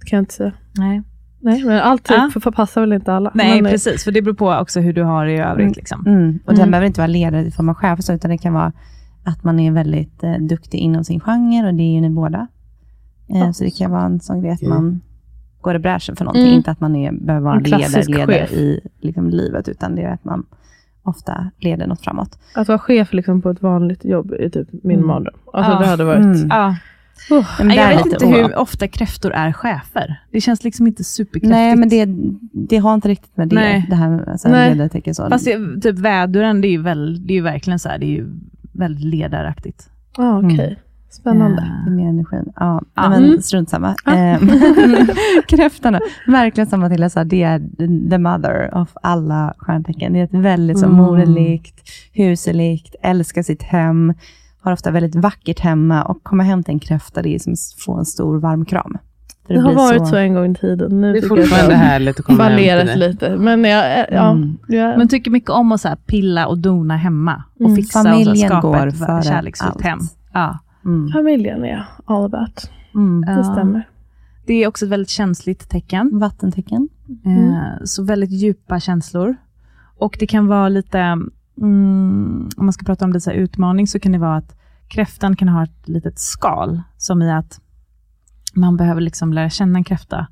Det kan jag inte säga. Nej. Nej, men allt Ja. typ förpassar väl inte alla. Nej, men, precis. För det beror på också hur du har det i övrigt. Mm. Liksom. Mm. Och den Mm. behöver inte vara ledare i form av chef, utan det kan vara att man är väldigt eh, duktig inom sin genre, och det är ju ni båda. Eh, Ja. Så det kan vara en sån grej att Okej. man går i bräschen för någonting. Mm. Inte att man är, behöver vara En ledare, ledare i liksom, livet, utan det är att man ofta leder något framåt. Att vara chef liksom på ett vanligt jobb är typ min Mm. mardröm. Alltså Ja. det hade varit... Mm. Ja. Oh. Jag vet inte hur ofta kräftor är chefer. Det känns liksom inte superkräftigt. Nej, men det, det har inte riktigt med det, Nej. det här med så här Nej. ledartecken. Så. Fast det, typ väduren, det är ju, väl, det är ju verkligen så här, det är ju väldigt ledaraktigt. Ah, okej. Mm. Spännande. Det är mer energin. Ja, Ja. men Mm. strunt samma. Ja. Eh, Kräftan då. Verkligen som Matilda sa, det är the mother of alla stjärntecken. Det är ett väldigt så Mm. moderlikt, huselikt, älskar sitt hem, har ofta väldigt vackert hemma och komma hem till en kräfta, det är som att få en stor varm kram. För Det har varit så... en gång i tiden. Nu Det är jag fortfarande det härligt att komma hem till det. lite. Men jag, ja, Mm. jag, Men tycker mycket om att så här pilla och dona hemma. Och Mm. fixa och så Familjen här skapa går ett kärleksfullt hem. Ja. Mm. Familjen är all about. Mm. Det stämmer. Det är också ett väldigt känsligt tecken. Vattentecken. Eh, Så väldigt djupa känslor. Och det kan vara lite, mm, om man ska prata om det så här utmaning, så kan det vara att kräftan kan ha ett litet skal, som i att man behöver liksom lära känna en kräfta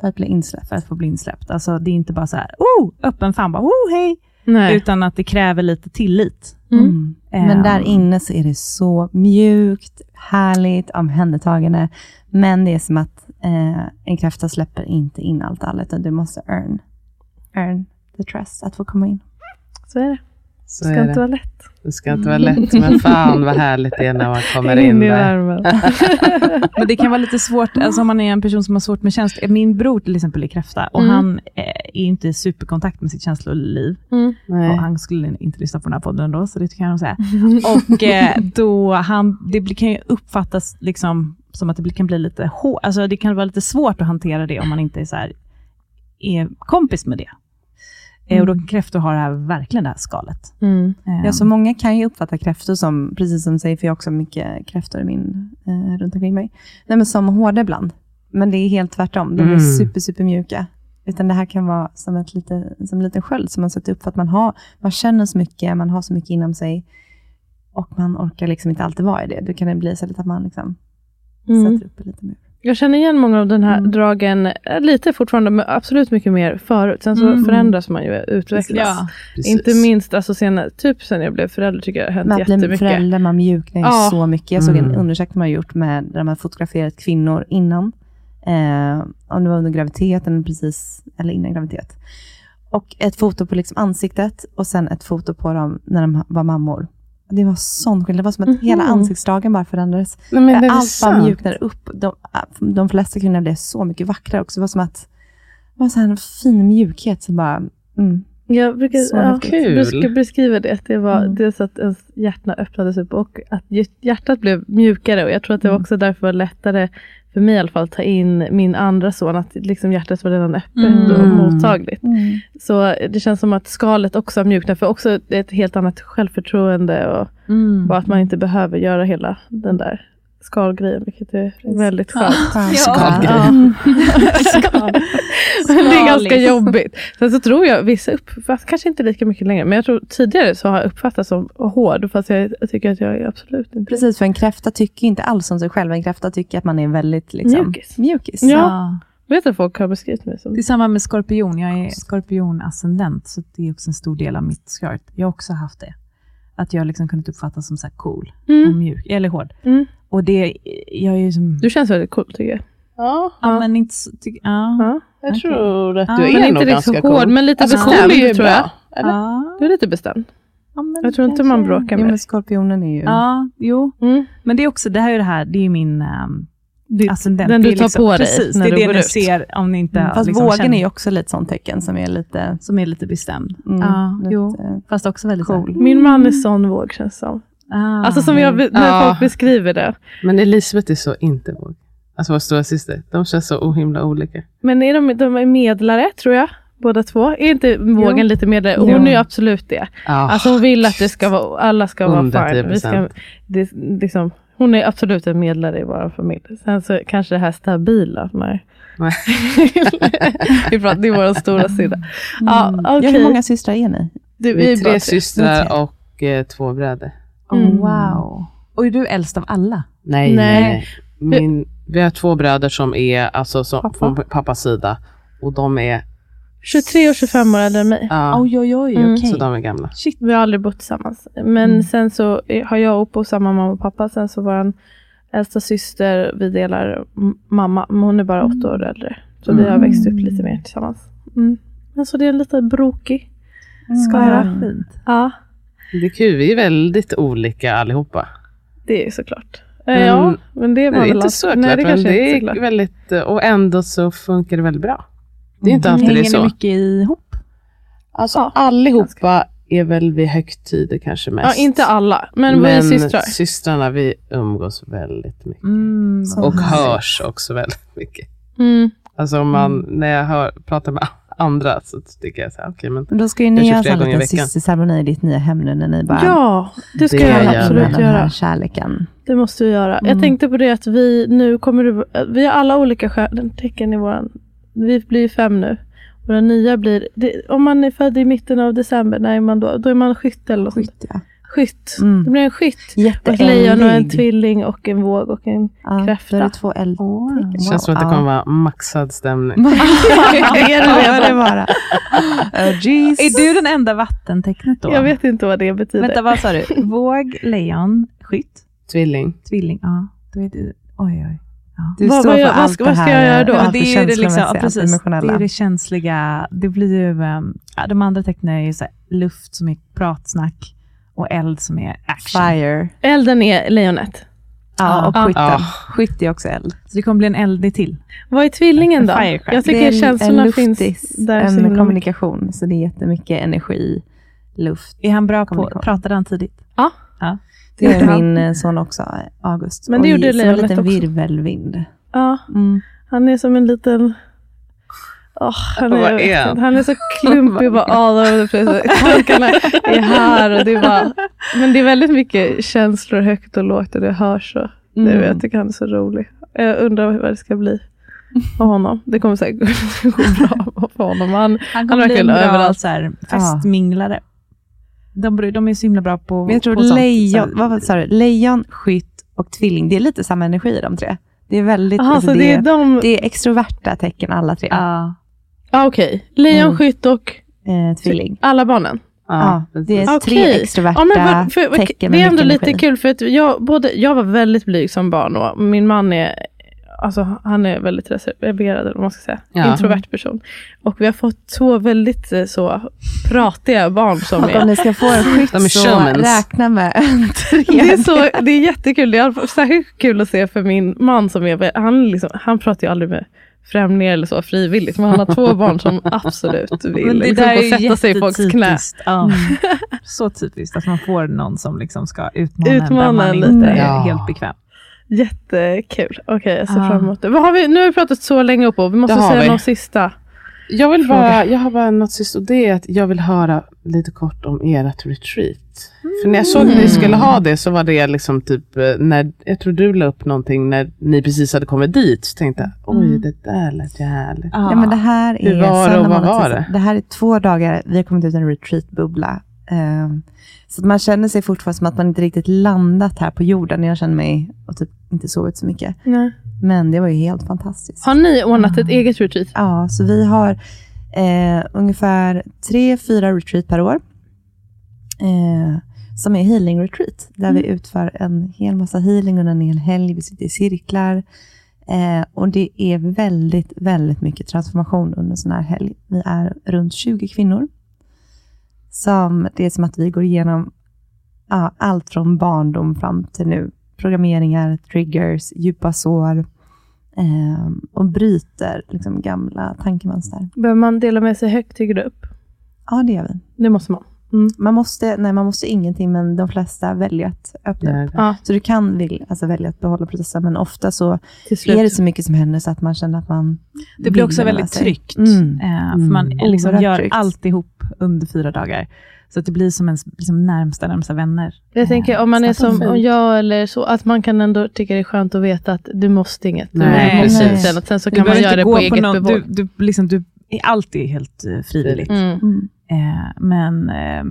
För att bli insläppt. för att få bli insläppt. Alltså det är inte bara så här, oh, öppen famn, bara, oh, hej, Nej. utan att det kräver lite tillit. Mm. Men Ehm. där inne så är det så mjukt, härligt, omhändertagande. Men det är som att eh, en kräfta släpper inte in allt allt, utan du måste earn, earn the trust att få komma in. Så är det. Så Det ska inte det. vara lätt. det ska inte vara lätt, men fan vad härligt det är när man kommer in in i där. Men det kan vara lite svårt, alltså om man är en person som har svårt med känslor. Min bror till exempel är kräfta och Mm. han eh, är inte i superkontakt med sitt känsloliv. Mm. Och han skulle inte lyssna på den här podden då, så det kan jag nog säga. Och eh, då han, det kan ju uppfattas liksom som att det kan bli lite hår, alltså det kan vara lite svårt att hantera det om man inte är, så här, är kompis med det. Eh, och då kan kräftor ha det här, verkligen det här skalet. Mm. Eh, Ja, så många kan ju uppfatta kräftor som, precis som du säger, för jag har också mycket kräftor i min, eh, runt omkring mig, Nej, men som hårda ibland. Men det är helt tvärtom. De är Mm. super, super mjuka. Utan det här kan vara som, ett lite, som en liten sköld som man sätter upp för att man, har, man känner så mycket, man har så mycket inom sig. Och man orkar liksom inte alltid vara i det. Då kan det bli så att man liksom Mm. sätter upp en liten mur. Jag känner igen många av den här Mm. dragen, eh, lite fortfarande, men absolut mycket mer förut. Sen så Mm. förändras man ju, utvecklas. ja. Inte minst alltså senare, typ sen jag blev förälder tycker jag det har hänt bli jättemycket. förälder, man mjuknar ju Ja. så mycket. Jag såg en Mm. undersökning man har gjort med, där de har fotograferat kvinnor innan, eh, om det var under graviditeten eller precis, eller innan graviditet. Och ett foto på liksom ansiktet och sen ett foto på dem när de var mammor. Det var sån skillnad. Det var som att Mhm. hela ansiktsdragen bara förändrades. Nej, Allt bara mjuknade upp. De, de flesta kvinnor blev så mycket vackrare också. Det var som att det var så här en fin mjukhet som bara... Mm. Jag brukar Så ja, kul. besk- beskriva det. att Det var Mm. dels att ens hjärta öppnades upp och att hj- hjärtat blev mjukare. Och Jag tror att det var Mm. också därför var lättare, för mig i alla fall, ta in min andra son. Att liksom hjärtat var redan öppet Mm. och mottagligt. Mm. Så det känns som att skalet också har mjuknat. För också ett helt annat självförtroende. Och Mm. bara att man inte behöver göra hela den där skalgrejen. Vilket är väldigt skönt. Skönt. Skalgrej. Ja. Ganska jobbigt. Sen så tror jag vissa uppfattar, kanske inte lika mycket längre, men jag tror tidigare så har jag uppfattats som hård, fast jag, jag tycker att jag är absolut inte Precis, för en kräfta tycker inte alls om sig själv. En kräfta tycker att man är väldigt liksom, Mjukis. mjukis. Ja. Ja. Vet att folk har beskrivit mig som... Det är samma med skorpion. Jag är skorpion-ascendent, så det är också en stor del av mitt chart. Jag har också haft det. Att jag liksom kunnat uppfattas som så här cool och Mm. mjuk, eller hård. Mm. Och det, jag är ju som... Du känns väldigt cool tycker jag. Ja, ja, men inte så, tyck, ja. Ja. jag tror att Ja. du Men är nog ganska så hård, cool. men lite Alltså, bestämd ju tror jag. Eller? Ja. Du är lite bestämd. Ja, men Jag tror inte man bråkar Jo, med men skorpionen är ju... Ja, jo. Mm. Men det är också, det här är ju det här, det är ju min um, Ditt- ascendent. den Det du tar liksom, på dig precis, när det är du det ni ut. ser om ni inte Mm, Fast liksom vågen känner- är ju också lite sånt tecken som är lite... som är lite bestämd. Mm, ja, lite jo. Fast också väldigt cool. Min man är sån våg känns som. Ah. Alltså som jag, när Ja. folk beskriver det. Men Elisabeth är så inte våg. Alltså vår stora syster. De känns så himla olika. Men är de, de är medlare tror jag, båda två. Är inte vågen lite medlare? Och Jo. Hon är ju absolut det. Ja. Alltså hon vill att det ska vara, alla ska vara 110%. fine. Vi ska, det, liksom, hon är absolut en medlare i vår familj. Sen så kanske det här stabila. Pratar, det är vår stora sida. Ja, Mm. okej. ja, hur många systrar är ni? Du, Vi är tre systrar och eh, två bröder. Oh, Mm. wow. Och är du äldst av alla? Nej, Nej. nej. nej. Min, vi har två bröder som är alltså, som, Pappa. från pappas sida. Och de är, 23 och 25 år äldre än mig. ja, Oj, oj, oj. Mm. okej. så de är gamla. Shit. Vi har aldrig bott tillsammans. Men Mm. sen så har jag och Oppo samma mamma och pappa. Sen så vår äldsta syster, vi delar mamma. Men hon är bara åtta år äldre. Så vi har växt upp lite mer tillsammans. Mm. Men så det är en lite brokig skara. Mm. Fint. Ja, Det är kul, vi är väldigt olika allihopa. det är såklart. Eh, Mm. Ja, men det var Nej, väl inte så klart, Nej, det men kanske det är väldigt, och ändå så funkar det väldigt bra. Det är inte alltid det är Hänger så. ni mycket ihop? Alltså Ja, allihopa är väl vid högtider kanske Ja, mest. inte alla, men, vi är systrar. systrarna vi umgås väldigt mycket. Mm, Och hörs också väldigt mycket. Mm. Alltså man, när jag hör, pratar med andra så tycker jag så här, okej men Men då ska ju Jag ni göra flera en liten systerceremoni i ditt nya hem nu när ni bara Ja, det ska Det jag absolut med den här göra. kärleken. Det måste vi göra. Jag Mm. tänkte på det att vi nu kommer det, vi har alla olika stjärntecken i våran, vi blir fem nu. Och den nya blir, det, om man är född i mitten av december, när är man då? Då är man skytt eller något. Skytt, ja. Skytt. Mm. Det blir en skytt. Och ett lejon och en tvilling och en våg och en Ja, kräfta. Då är det två eldtecken. det känns som att det kommer vara maxad stämning. är det bara. Oh. Är du den enda vattentecknet då? Jag vet inte vad det betyder. Vänta, vad sa du? Våg, lejon, skytt, Tvilling. tvilling. Ja, då är du... Oj, oj. Ja. Du Vad- står vad för gör- vad allt det vad ska här, jag göra då? allt det är ju det, liksom, ja, precis, det är det känsliga. Det blir ju, um, ja, de andra tecknen är ju så här, luft som är pratsnack och eld som är action. Fire. Elden är lejonet. Ja, och Ja. skytten. Ja. Skytt är också eld. Så det kommer bli en eldig till. Vad är tvillingen då? Firecracker. Jag Det är tycker en- känslorna en finns luftis, där. så En mycket. kommunikation, så det är jättemycket energi, luft. Är han bra på, pratade han tidigt? Det gjorde är han. min eh, son också, August. Men det Och gjorde som en lejonet liten också. virvelvind. Ja, Mm. han är som en liten... Åh, han, är, är han? är så klumpig, bara all over the place. Tankarna är här och det är bara... Men det är väldigt mycket känslor högt och lågt och det hörs. Och, det, Mm. jag tycker han är så rolig. Jag undrar vad det ska bli av honom. Det kommer säkert gå bra för honom. Han, Han kommer bli en bra överallt. så här, festminglare. De, de är så himla bra på Men jag tror på sånt. lejon, Så- vad sa du? Lejon, skytt och tvilling, det är lite samma energi i de tre. Det är väldigt, Aha, alltså så det är de... det är extroverta tecken alla tre. Ja. Ja, Okej. Lejon, Mm. skytt och Eh, tvilling. alla barnen. Ja, det är tre extroverta Ja, men för, för, tecken det är ändå lite energi. kul för att jag, både, jag var väldigt blyg som barn och min man är Alltså han är väldigt reserverad, eller vad man ska säga. Ja. Introvert person. Och vi har fått två väldigt eh, så pratiga barn som Och om är... ni ska få en skytt är så räkna med en tre. Det är, så, det är jättekul. Det är särskilt kul att se för min man som är, han, liksom, han pratar ju aldrig med främlingar eller så frivilligt. Men han har två barn som absolut vill det liksom, gå sätta sig i folks knä. Ja. Så typiskt att man får någon som liksom ska utmana, en Utmana där man en inte lite. är Ja. helt bekväm. Jättekul. Okej, jag ser Ah. fram emot det. Vad har vi, nu har vi pratat så länge och vi måste säga vi. någon sista. Jag, vill Fråga. bara, jag har bara något sist och det är att jag vill höra lite kort om ert retreat. För när jag såg att ni skulle ha det så var det liksom typ, eh, när, jag tror du la upp någonting när ni precis hade kommit dit. Så tänkte jag, oj det där lät härligt. Ja, men det här är Hur var det och vad var det? Det här är två dagar, vi har kommit ut en retreatbubbla. Um, så man känner sig fortfarande som att man inte riktigt landat här på jorden. Jag känner mig och typ inte sovit så mycket. Nej. Men det var ju helt fantastiskt. Har ni ordnat ett eget retreat? Ja, så vi har eh, ungefär tre, fyra retreat per år. Eh, som är healing retreat. Där vi utför en hel massa healing under en hel helg. Vi sitter i cirklar. Eh, och det är väldigt, väldigt mycket transformation under sån här helg. Vi är runt 20 kvinnor. Som, det är som att vi går igenom ja, allt från barndom fram till nu. Programmeringar, triggers, djupa sår. Eh, och bryter liksom, gamla tankemönster. Behöver man dela med sig högt till grupp? Ja, det gör vi. Det måste man. Man måste, nej, man måste ingenting, men de flesta väljer att öppna upp. Ja, Så du kan vill, alltså, välja att behålla processen, men ofta så är det så mycket som händer så att man känner att man Det blir också väldigt sig. tryggt. Mm. Eh, för man Mm. liksom gör tryggt. alltihop under fyra dagar. Så att det blir som ens liksom närmsta, närmsta vänner. Jag tänker om man är som fint. om jag eller så, att man kan ändå tycka det är skönt att veta att du måste inget. Du Nej, måste precis. Sen, och sen så Du kan man behöver göra det gå på eget någon- bevåg. du, du, liksom, du, allt är helt eh, frivilligt. Mm. Mm. Eh, men eh,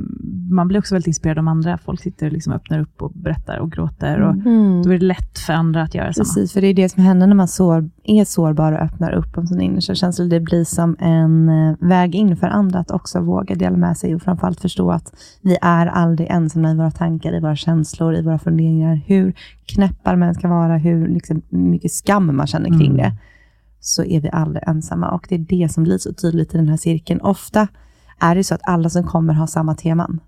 man blir också väldigt inspirerad av andra. Folk sitter och liksom öppnar upp och berättar och gråter. Och Mm. Då är det lätt för andra att göra samma. Precis, för det är det som händer när man sår, är sårbar och öppnar upp om sina innersta känslor. Det blir som en eh, väg in för andra att också våga dela med sig och framförallt förstå att vi är aldrig ensamma i våra tankar, i våra känslor, i våra funderingar. Hur knäppar man ska vara, hur liksom, mycket skam man känner kring Mm. det, så är vi aldrig ensamma. Och det är det som blir så tydligt i den här cirkeln. Ofta är det så att alla som kommer har samma teman,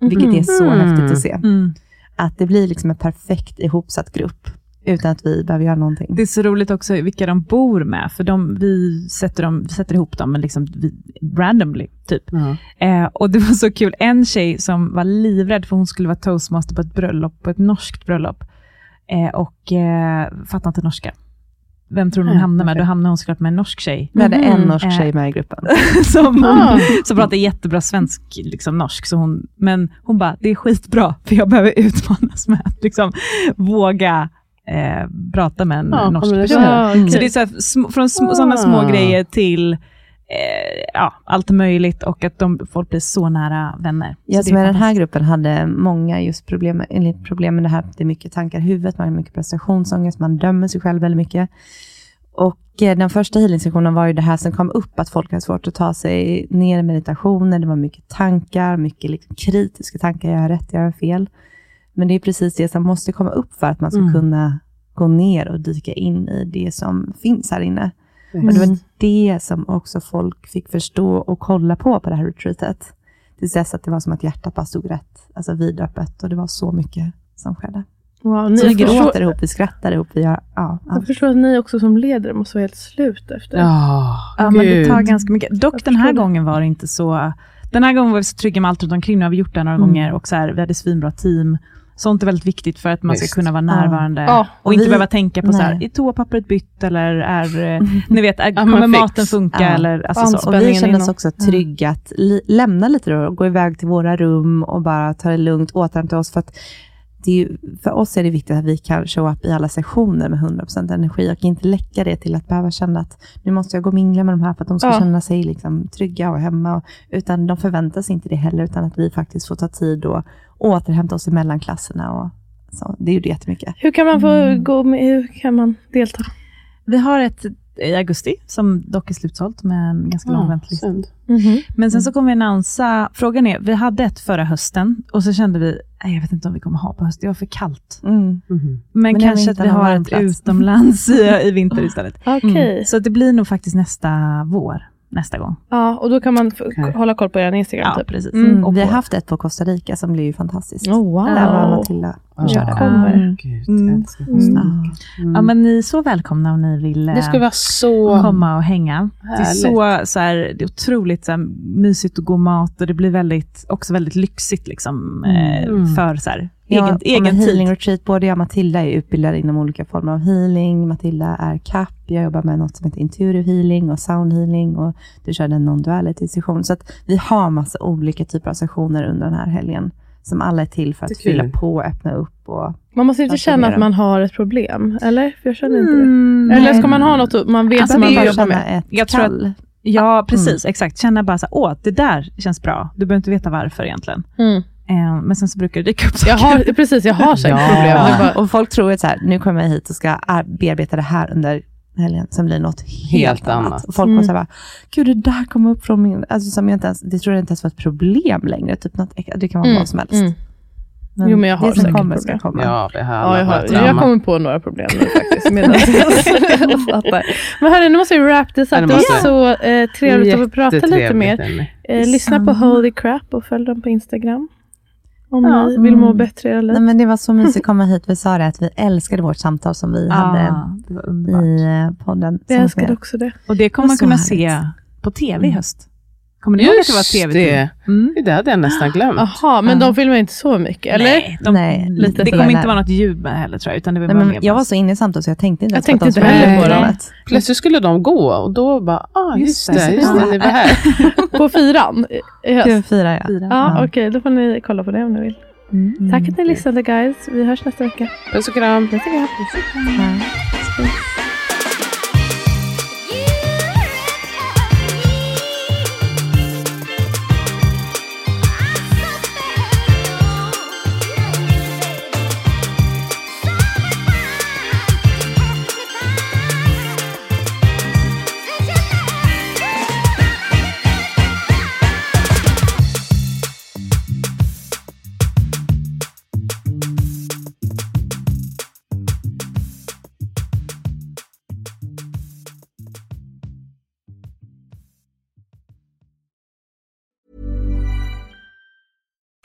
vilket är så Mhm. häftigt att se. Mm. Att det blir liksom en perfekt ihopsatt grupp, utan att vi behöver göra någonting. Det är så roligt också vilka de bor med, för de, vi, sätter dem, vi sätter ihop dem men liksom vi, randomly, typ. Ja. Eh, och det var så kul, en tjej som var livrädd för hon skulle vara toastmaster på ett bröllop, på ett norskt bröllop. Eh, och eh, fattade inte norska. Vem tror du hon hamnar med? Då hamnar hon såklart med en norsk tjej. Vi hade en norsk Eh, tjej med i gruppen. som, Ah. som pratar jättebra svensk, liksom norsk. Så hon, men hon bara, det är skitbra, för jag behöver utmanas med att liksom, våga eh, prata med en Ja, norsk person. Ja, okej. Så det är så här, sm- från sm- Ah. sådana små grejer till eh, ja, allt möjligt och att de, folk blir så nära vänner. Jag som i den här gruppen hade många just problem, enligt problem med det här, det är mycket tankar i huvudet, man har mycket prestationsångest, man dömer sig själv väldigt mycket. Och eh, den första healing-sessionen var ju det här som kom upp, att folk har svårt att ta sig ner i meditationen, det var mycket tankar, mycket liksom kritiska tankar, jag har rätt, jag har fel. Men det är precis det som måste komma upp för att man ska Mm. kunna gå ner och dyka in i det som finns här inne. Och det Mm. var det som också folk fick förstå och kolla på på det här retreatet. Tills dess att det var som att hjärtat bara stod rätt, alltså vidöppet och det var så mycket som skedde. Wow, Så vi gråter förstår, ihop, vi skrattar ihop, vi gör ja, jag allt. förstår att ni också som ledare måste vara helt slut efter. Ja, Ja, men det tar ganska mycket. Dock Jag den här det. gången var det inte så... Den här gången var vi så trygga med allt runt omkring. Nu har vi gjort det några Mm. gånger och så här, vi hade svinbra team. Sånt är väldigt viktigt för att man ska Visst. kunna vara närvarande Ja, och inte vi- behöva tänka på så här, är toapappret bytt eller är, eh, ni vet, är, kommer maten funka Ja. eller alltså så. Och vi kände oss också trygga att li- lämna lite då, och gå iväg till våra rum och bara ta det lugnt, återhämta oss. För, att ju, för oss är det viktigt att vi kan show up i alla sessioner med 100% energi och inte läcka det till att behöva känna att nu måste jag gå och mingla med de här för att de ska Ja. känna sig liksom trygga och hemma. Och, utan de förväntar sig inte det heller, utan att vi faktiskt får ta tid och återhämta oss emellan klasserna. Och, så, det gjorde jättemycket. Hur kan man få Mm. gå med, hur kan man delta? Vi har ett i augusti, som dock är slutsålt med en ganska lång Ja, väntelista. synd. Men sen så kommer vi annonsa, frågan är, vi hade ett förra hösten och så kände vi, nej jag vet inte om vi kommer ha på hösten, det var för kallt. Mm. Mhm. Men, Men kanske att vi ha har ett utomlands i, i vinter istället. Okej. Mm. Så det blir nog faktiskt nästa vår, nästa gång. Ja, och då kan man Okej. hålla koll på er Instagram Ja, typ. precis. Mm. Och Vi har haft ett på Costa Rica som blev ju fantastiskt. Oh, wow. Där var Matilda och Ja. körde. Kommer. Mm. Gud, Mm. Mm. Ja. Men ni är så välkomna om ni vill eh, Det skulle vara så... komma och hänga. Det är, så, så här, det är otroligt så här, mysigt och god mat och det blir väldigt, också väldigt lyxigt liksom, eh, Mm. för så här, egen, och egen med healing tid. retreat, både jag och Matilda är utbildade inom olika former av healing. Matilda är CAP, jag jobbar med något som heter intuitive healing och sound healing och du körde en non-duality session. Så att vi har massa olika typer av sessioner under den här helgen som alla är till för Det att fylla på och öppna upp. Och, Man måste inte känna att man har ett problem, eller? För jag känner inte det. Mm, Eller nej. ska man ha något man vet Alltså, att det man bara jobbar med? ett Jag tror att-. Ja, precis. Exakt. Känna bara så här, åh, det där känns bra. Du behöver inte veta varför egentligen. Mm. Eh, men sen så brukar det dyka upp Jag saker. har, precis, jag har säkert Ja. problem. Det bara, Och folk tror att så här, nu kommer jag hit och ska ar- bearbeta det här under helgen, som blir något helt, Helt annat. annat. Och folk Mm. här, bara, gud det där kom upp från min, alltså som jag inte ens, det tror jag inte ens var ett problem längre, typ något, det kan vara Mm, vad som helst. mm. Jo, men jag har det som säkert kommer problem. ska komma. Ja, vi har Ja, jag, har, jag kommer på några problem nu faktiskt. jag. Men hörni, nu måste vi wrap this up. det Det var så eh, trevligt att få prata lite mer. Eh, lyssna på Detsamma. Holy Crap och följ dem på Instagram. Om Ja, ni vill må mm. bättre i era liv. Nej, men det var så mysigt att komma hit. Vi sa det att vi älskade vårt samtal som vi hade Ja, det var underbart. i eh, podden. Jag som älskade också det. Och det kommer man kunna härligt. se på tv i höst. Kommer ni ihåg att det var Just tv? det. Mm. Det hade jag nästan glömt. Jaha, men de filmar inte så mycket, eller? Nej, de, Nej, lite, det kommer inte vara något ljud med heller tror jag. Utan det Nej, var men mer jag bara- var så inne i samtalet så jag tänkte inte Jag på att tänkte de inte skulle heller på det. programmet. Plötsligt skulle de gå och då bara, ah just, Just det, just det, ni var här. På fyran höst? TV4 ja. Fyra. Ja, Ja. okej, då får ni kolla på det om ni vill. Mm. Tack att ni lyssnade guys. Vi hörs nästa vecka. Puss och kram. Puss och kram. Ja.